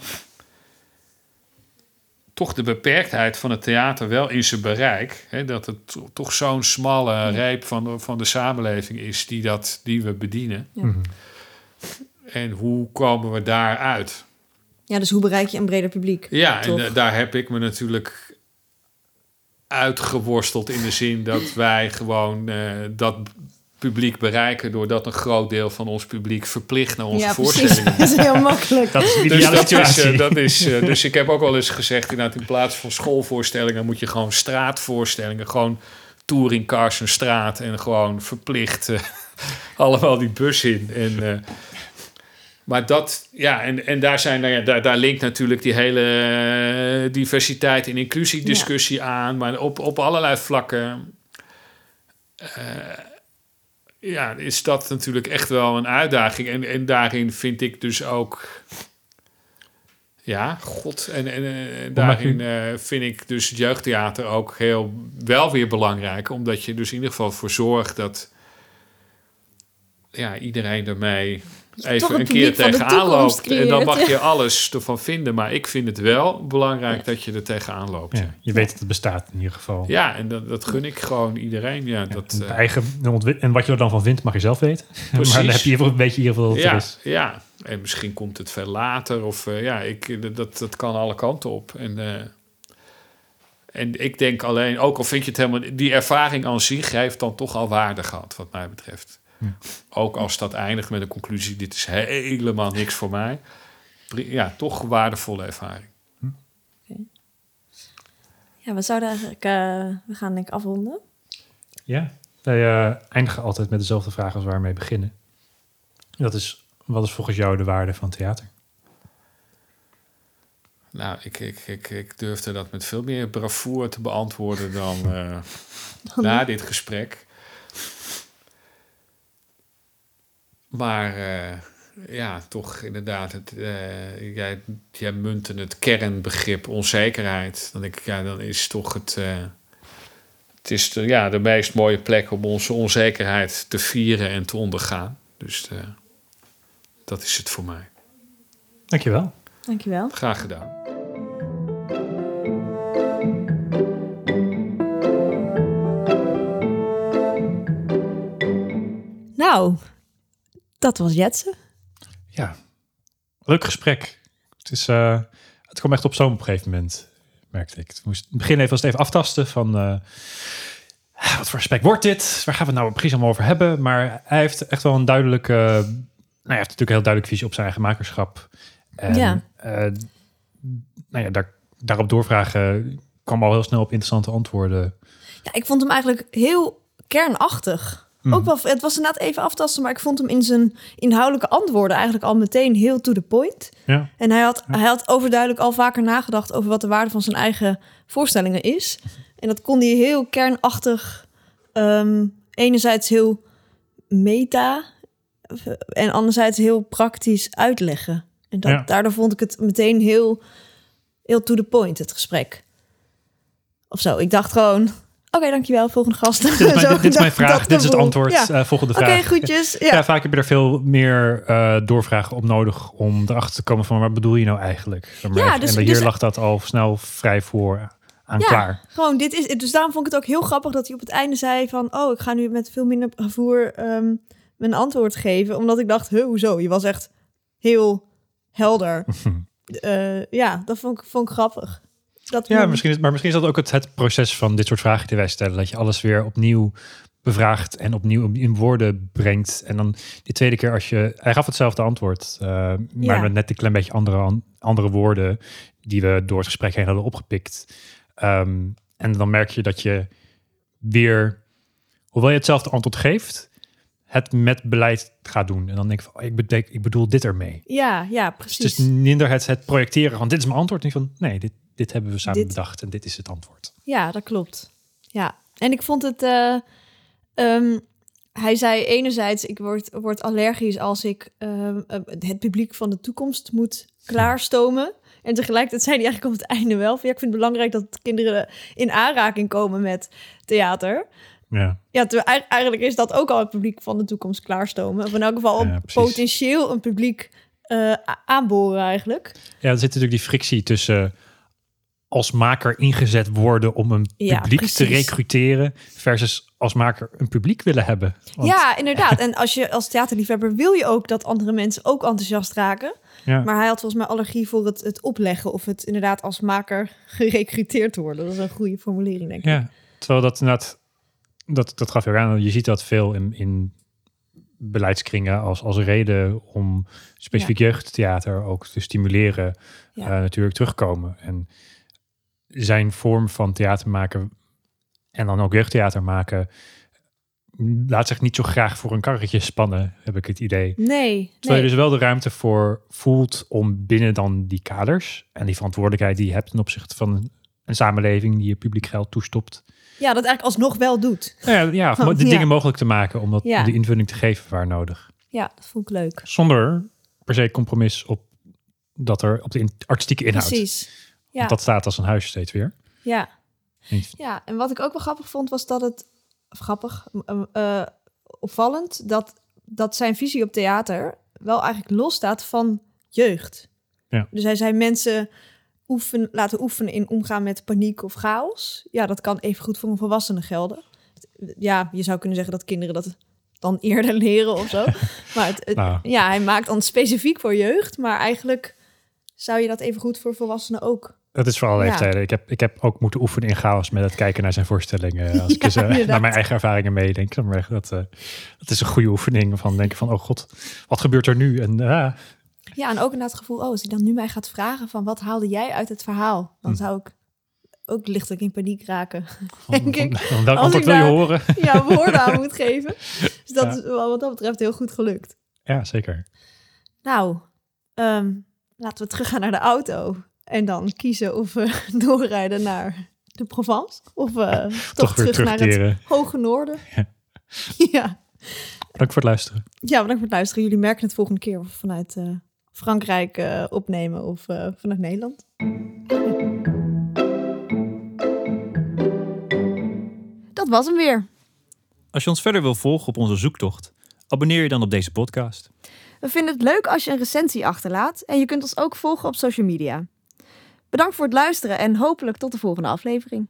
toch de beperktheid van het theater wel in zijn bereik. Hè, dat het to- toch zo'n smalle reep van de, van de samenleving is die, dat, die we bedienen. Ja. Mhm. En hoe komen we daaruit? Ja, dus hoe bereik je een breder publiek? Ja, en eh, daar heb ik me natuurlijk uitgeworsteld in de zin dat wij gewoon eh, dat publiek bereiken doordat een groot deel van ons publiek verplicht naar onze ja, precies. voorstellingen Dat is heel makkelijk. Dat is de Dus, dat is, eh, dat is, eh, dus ik heb ook wel eens gezegd, inderdaad, in plaats van schoolvoorstellingen moet je gewoon straatvoorstellingen, gewoon touringcars een straat en gewoon verplicht eh, allemaal die bus in. En, eh, maar dat, ja, en, en daar, zijn, nou ja, daar, daar linkt natuurlijk die hele eh, diversiteit en inclusiediscussie aan, maar op, op allerlei vlakken. eh, ja, is dat natuurlijk echt wel een uitdaging. En, en daarin vind ik dus ook. Ja, god. En, en eh, daarin vind ik dus het jeugdtheater ook heel wel weer belangrijk. Omdat je dus in ieder geval voor zorgt dat ja, iedereen ermee even een een keer tegenaan loopt. En dan mag je alles ervan vinden. Maar ik vind het wel belangrijk dat je er tegenaan loopt. Ja, je weet dat het bestaat in ieder geval. ja en dat, dat gun ik gewoon iedereen. Ja, Ja, dat, en, eh, eigen, en wat je er dan van vindt, mag je zelf weten. maar dan heb je een beetje in ieder geval er ja, is. ja, en misschien komt het veel later. Of eh, ja, ik, dat, dat kan alle kanten op. En, eh, en ik denk alleen, ook al vind je het helemaal... Die ervaring aan zich heeft dan toch al waarde gehad, wat mij betreft. Ja. Ook als dat eindigt met een conclusie... dit is helemaal niks voor mij. Ja, toch waardevolle ervaring. Ja, we zouden eigenlijk... eh, we gaan denk ik afronden. Ja, wij eh, eindigen altijd met dezelfde vraag als waar we mee beginnen. Dat is, wat is volgens jou de waarde van theater? Nou, ik, ik, ik, ik durfde dat met veel meer bravoure te beantwoorden dan, eh, na dit gesprek. Maar eh, ja, toch inderdaad, het, eh, jij, jij munten het kernbegrip onzekerheid. Dan denk ik, ja, dan is toch het, eh, het is de, ja, de meest mooie plek om onze onzekerheid te vieren en te ondergaan. Dus eh, dat is het voor mij. Dankjewel. Dankjewel. Graag gedaan. Nou, dat was Jetsen. Ja, leuk gesprek. Het, is, eh, het kwam echt op zo'n op een gegeven moment, merkte ik. Ik moest in het begin even, was het even aftasten van... eh, wat voor gesprek wordt dit? Waar gaan we het nou precies allemaal over hebben? Maar hij heeft echt wel een duidelijke... nou, hij heeft natuurlijk een heel duidelijke visie op zijn eigen makerschap. En, Ja. eh, nou ja, daar, daarop doorvragen kwam al heel snel op interessante antwoorden. Ja, ik vond hem eigenlijk heel kernachtig. Mhm. Ook wel, het was inderdaad even aftasten, maar ik vond hem in zijn inhoudelijke antwoorden eigenlijk al meteen heel to the point. Ja, En hij had, hij had overduidelijk al vaker nagedacht over wat de waarde van zijn eigen voorstellingen is. En dat kon hij heel kernachtig, ehm, enerzijds heel meta eh, en anderzijds heel praktisch uitleggen. En dat, Ja. daardoor vond ik het meteen heel, heel to the point, het gesprek. Of zo. Ik dacht gewoon, oké, dankjewel, volgende gast. dit is mijn, Zo, dit, dit is mijn dat- vraag, dit is het antwoord. Ja. Eh, volgende Oké, vraag. goedjes. Ja. Ja. vaak heb je er veel meer eh, doorvragen op nodig om erachter te komen van wat bedoel je nou eigenlijk? Maar Ja, even- dus- en hier dus- lag dat al snel vrij voor aan Ja. klaar. Gewoon, dit is. Dus daarom vond ik het ook heel grappig dat hij op het einde zei van, oh, ik ga nu met veel minder gevoer ehm, mijn antwoord geven, omdat ik dacht, huh, hoezo? Je was echt heel helder. Eh, ja, dat vond ik, vond ik grappig. Dat Ja, misschien is, maar misschien is dat ook het, het proces van dit soort vragen die wij stellen. Dat je alles weer opnieuw bevraagt en opnieuw in woorden brengt. En dan die tweede keer als je... Hij gaf hetzelfde antwoord, eh, maar Ja. met net een klein beetje andere, an- andere woorden... die we door het gesprek heen hadden opgepikt. Ehm, en dan merk je dat je weer, hoewel je hetzelfde antwoord geeft... het met beleid gaat doen. En dan denk ik van, oh, ik, betek, ik bedoel dit ermee. ja, ja, Dus precies. het is minder het, het projecteren van dit is mijn antwoord. En van nee, dit, dit hebben we samen Dit- bedacht en dit is het antwoord. Ja, dat klopt. Ja, en ik vond het. eh, ehm, hij zei enerzijds, ik word, word allergisch als ik ehm, eh, het publiek van de toekomst moet klaarstomen. En tegelijkertijd zei hij eigenlijk op het einde wel van ja, ik vind het belangrijk dat kinderen in aanraking komen met theater. Ja, Ja, terwijl eigenlijk is dat ook al het publiek van de toekomst klaarstomen. Of in elk geval Ja, potentieel een publiek eh, aanboren eigenlijk. ja er zit natuurlijk die frictie tussen als maker ingezet worden om een Ja, publiek te recruteren versus als maker een publiek willen hebben. Want- Ja, inderdaad. En als je als theaterliefhebber wil je ook dat andere mensen ook enthousiast raken. ja. Maar hij had volgens mij allergie voor het, het opleggen of het inderdaad als maker gerecruiteerd te worden. Dat is een goede formulering, denk ik. Ja, terwijl dat inderdaad, dat, dat gaf je ook aan. Je ziet dat veel in, in beleidskringen als, als reden om specifiek jeugdtheater ook te stimuleren, Ja. eh, natuurlijk terugkomen. En zijn vorm van theater maken en dan ook jeugdtheater maken, laat zich niet zo graag voor een karretje spannen, heb ik het idee. Nee, Terwijl je dus wel de ruimte voor voelt om binnen dan die kaders en die verantwoordelijkheid die je hebt ten opzichte van een samenleving die je publiek geld toestopt. Ja, dat eigenlijk alsnog wel doet. Ja, ja, Oh, de ja. dingen mogelijk te maken om dat, Ja. de invulling te geven waar nodig. Ja, dat vond ik leuk. Zonder per se compromis op dat er op de in- artistieke inhoud. Precies. Ja, Want dat staat als een huis steeds weer. ja. Niet- ja, en wat ik ook wel grappig vond, was dat het... Grappig, eh, opvallend, dat, dat zijn visie op theater wel eigenlijk losstaat van jeugd. Ja. Dus hij zei mensen oefen, laten oefenen in omgaan met paniek of chaos. Ja, dat kan even goed voor een volwassene gelden. Ja, je zou kunnen zeggen dat kinderen dat dan eerder leren of zo. Maar het, het- Nou. ja, hij maakt dan specifiek voor jeugd, maar eigenlijk zou je dat even goed voor volwassenen ook. Dat is voor alle Ja. leeftijden. Ik heb, ik heb ook moeten oefenen in chaos met het kijken naar zijn voorstellingen. Als ik eens, eh, naar mijn eigen ervaringen meedenk. dan merk ik Dat, eh, dat is een goede oefening van denken van, oh god, wat gebeurt er nu? En ah, Ja, en ook inderdaad het gevoel, oh, als hij dan nu mij gaat vragen van wat haalde jij uit het verhaal, dan Hm. zou ik ook lichtelijk in paniek raken. van, Denk ik, van, welk antwoord ik wil je horen? ja, woorden aan moet geven. Dus dat Ja. is wat dat betreft heel goed gelukt. Ja, zeker. Nou, ehm, laten we teruggaan naar de auto en dan kiezen of we doorrijden naar de Provence of eh, toch, terug naar het hoge noorden. Ja. ja. Dank voor het luisteren. ja, bedankt voor het luisteren. Jullie merken het volgende keer of we vanuit eh, Frankrijk eh, opnemen of eh, vanuit Nederland. Dat was hem weer. Als je ons verder wil volgen op onze zoektocht, abonneer je dan op deze podcast. We vinden het leuk als je een recensie achterlaat en je kunt ons ook volgen op social media. Bedankt voor het luisteren en hopelijk tot de volgende aflevering.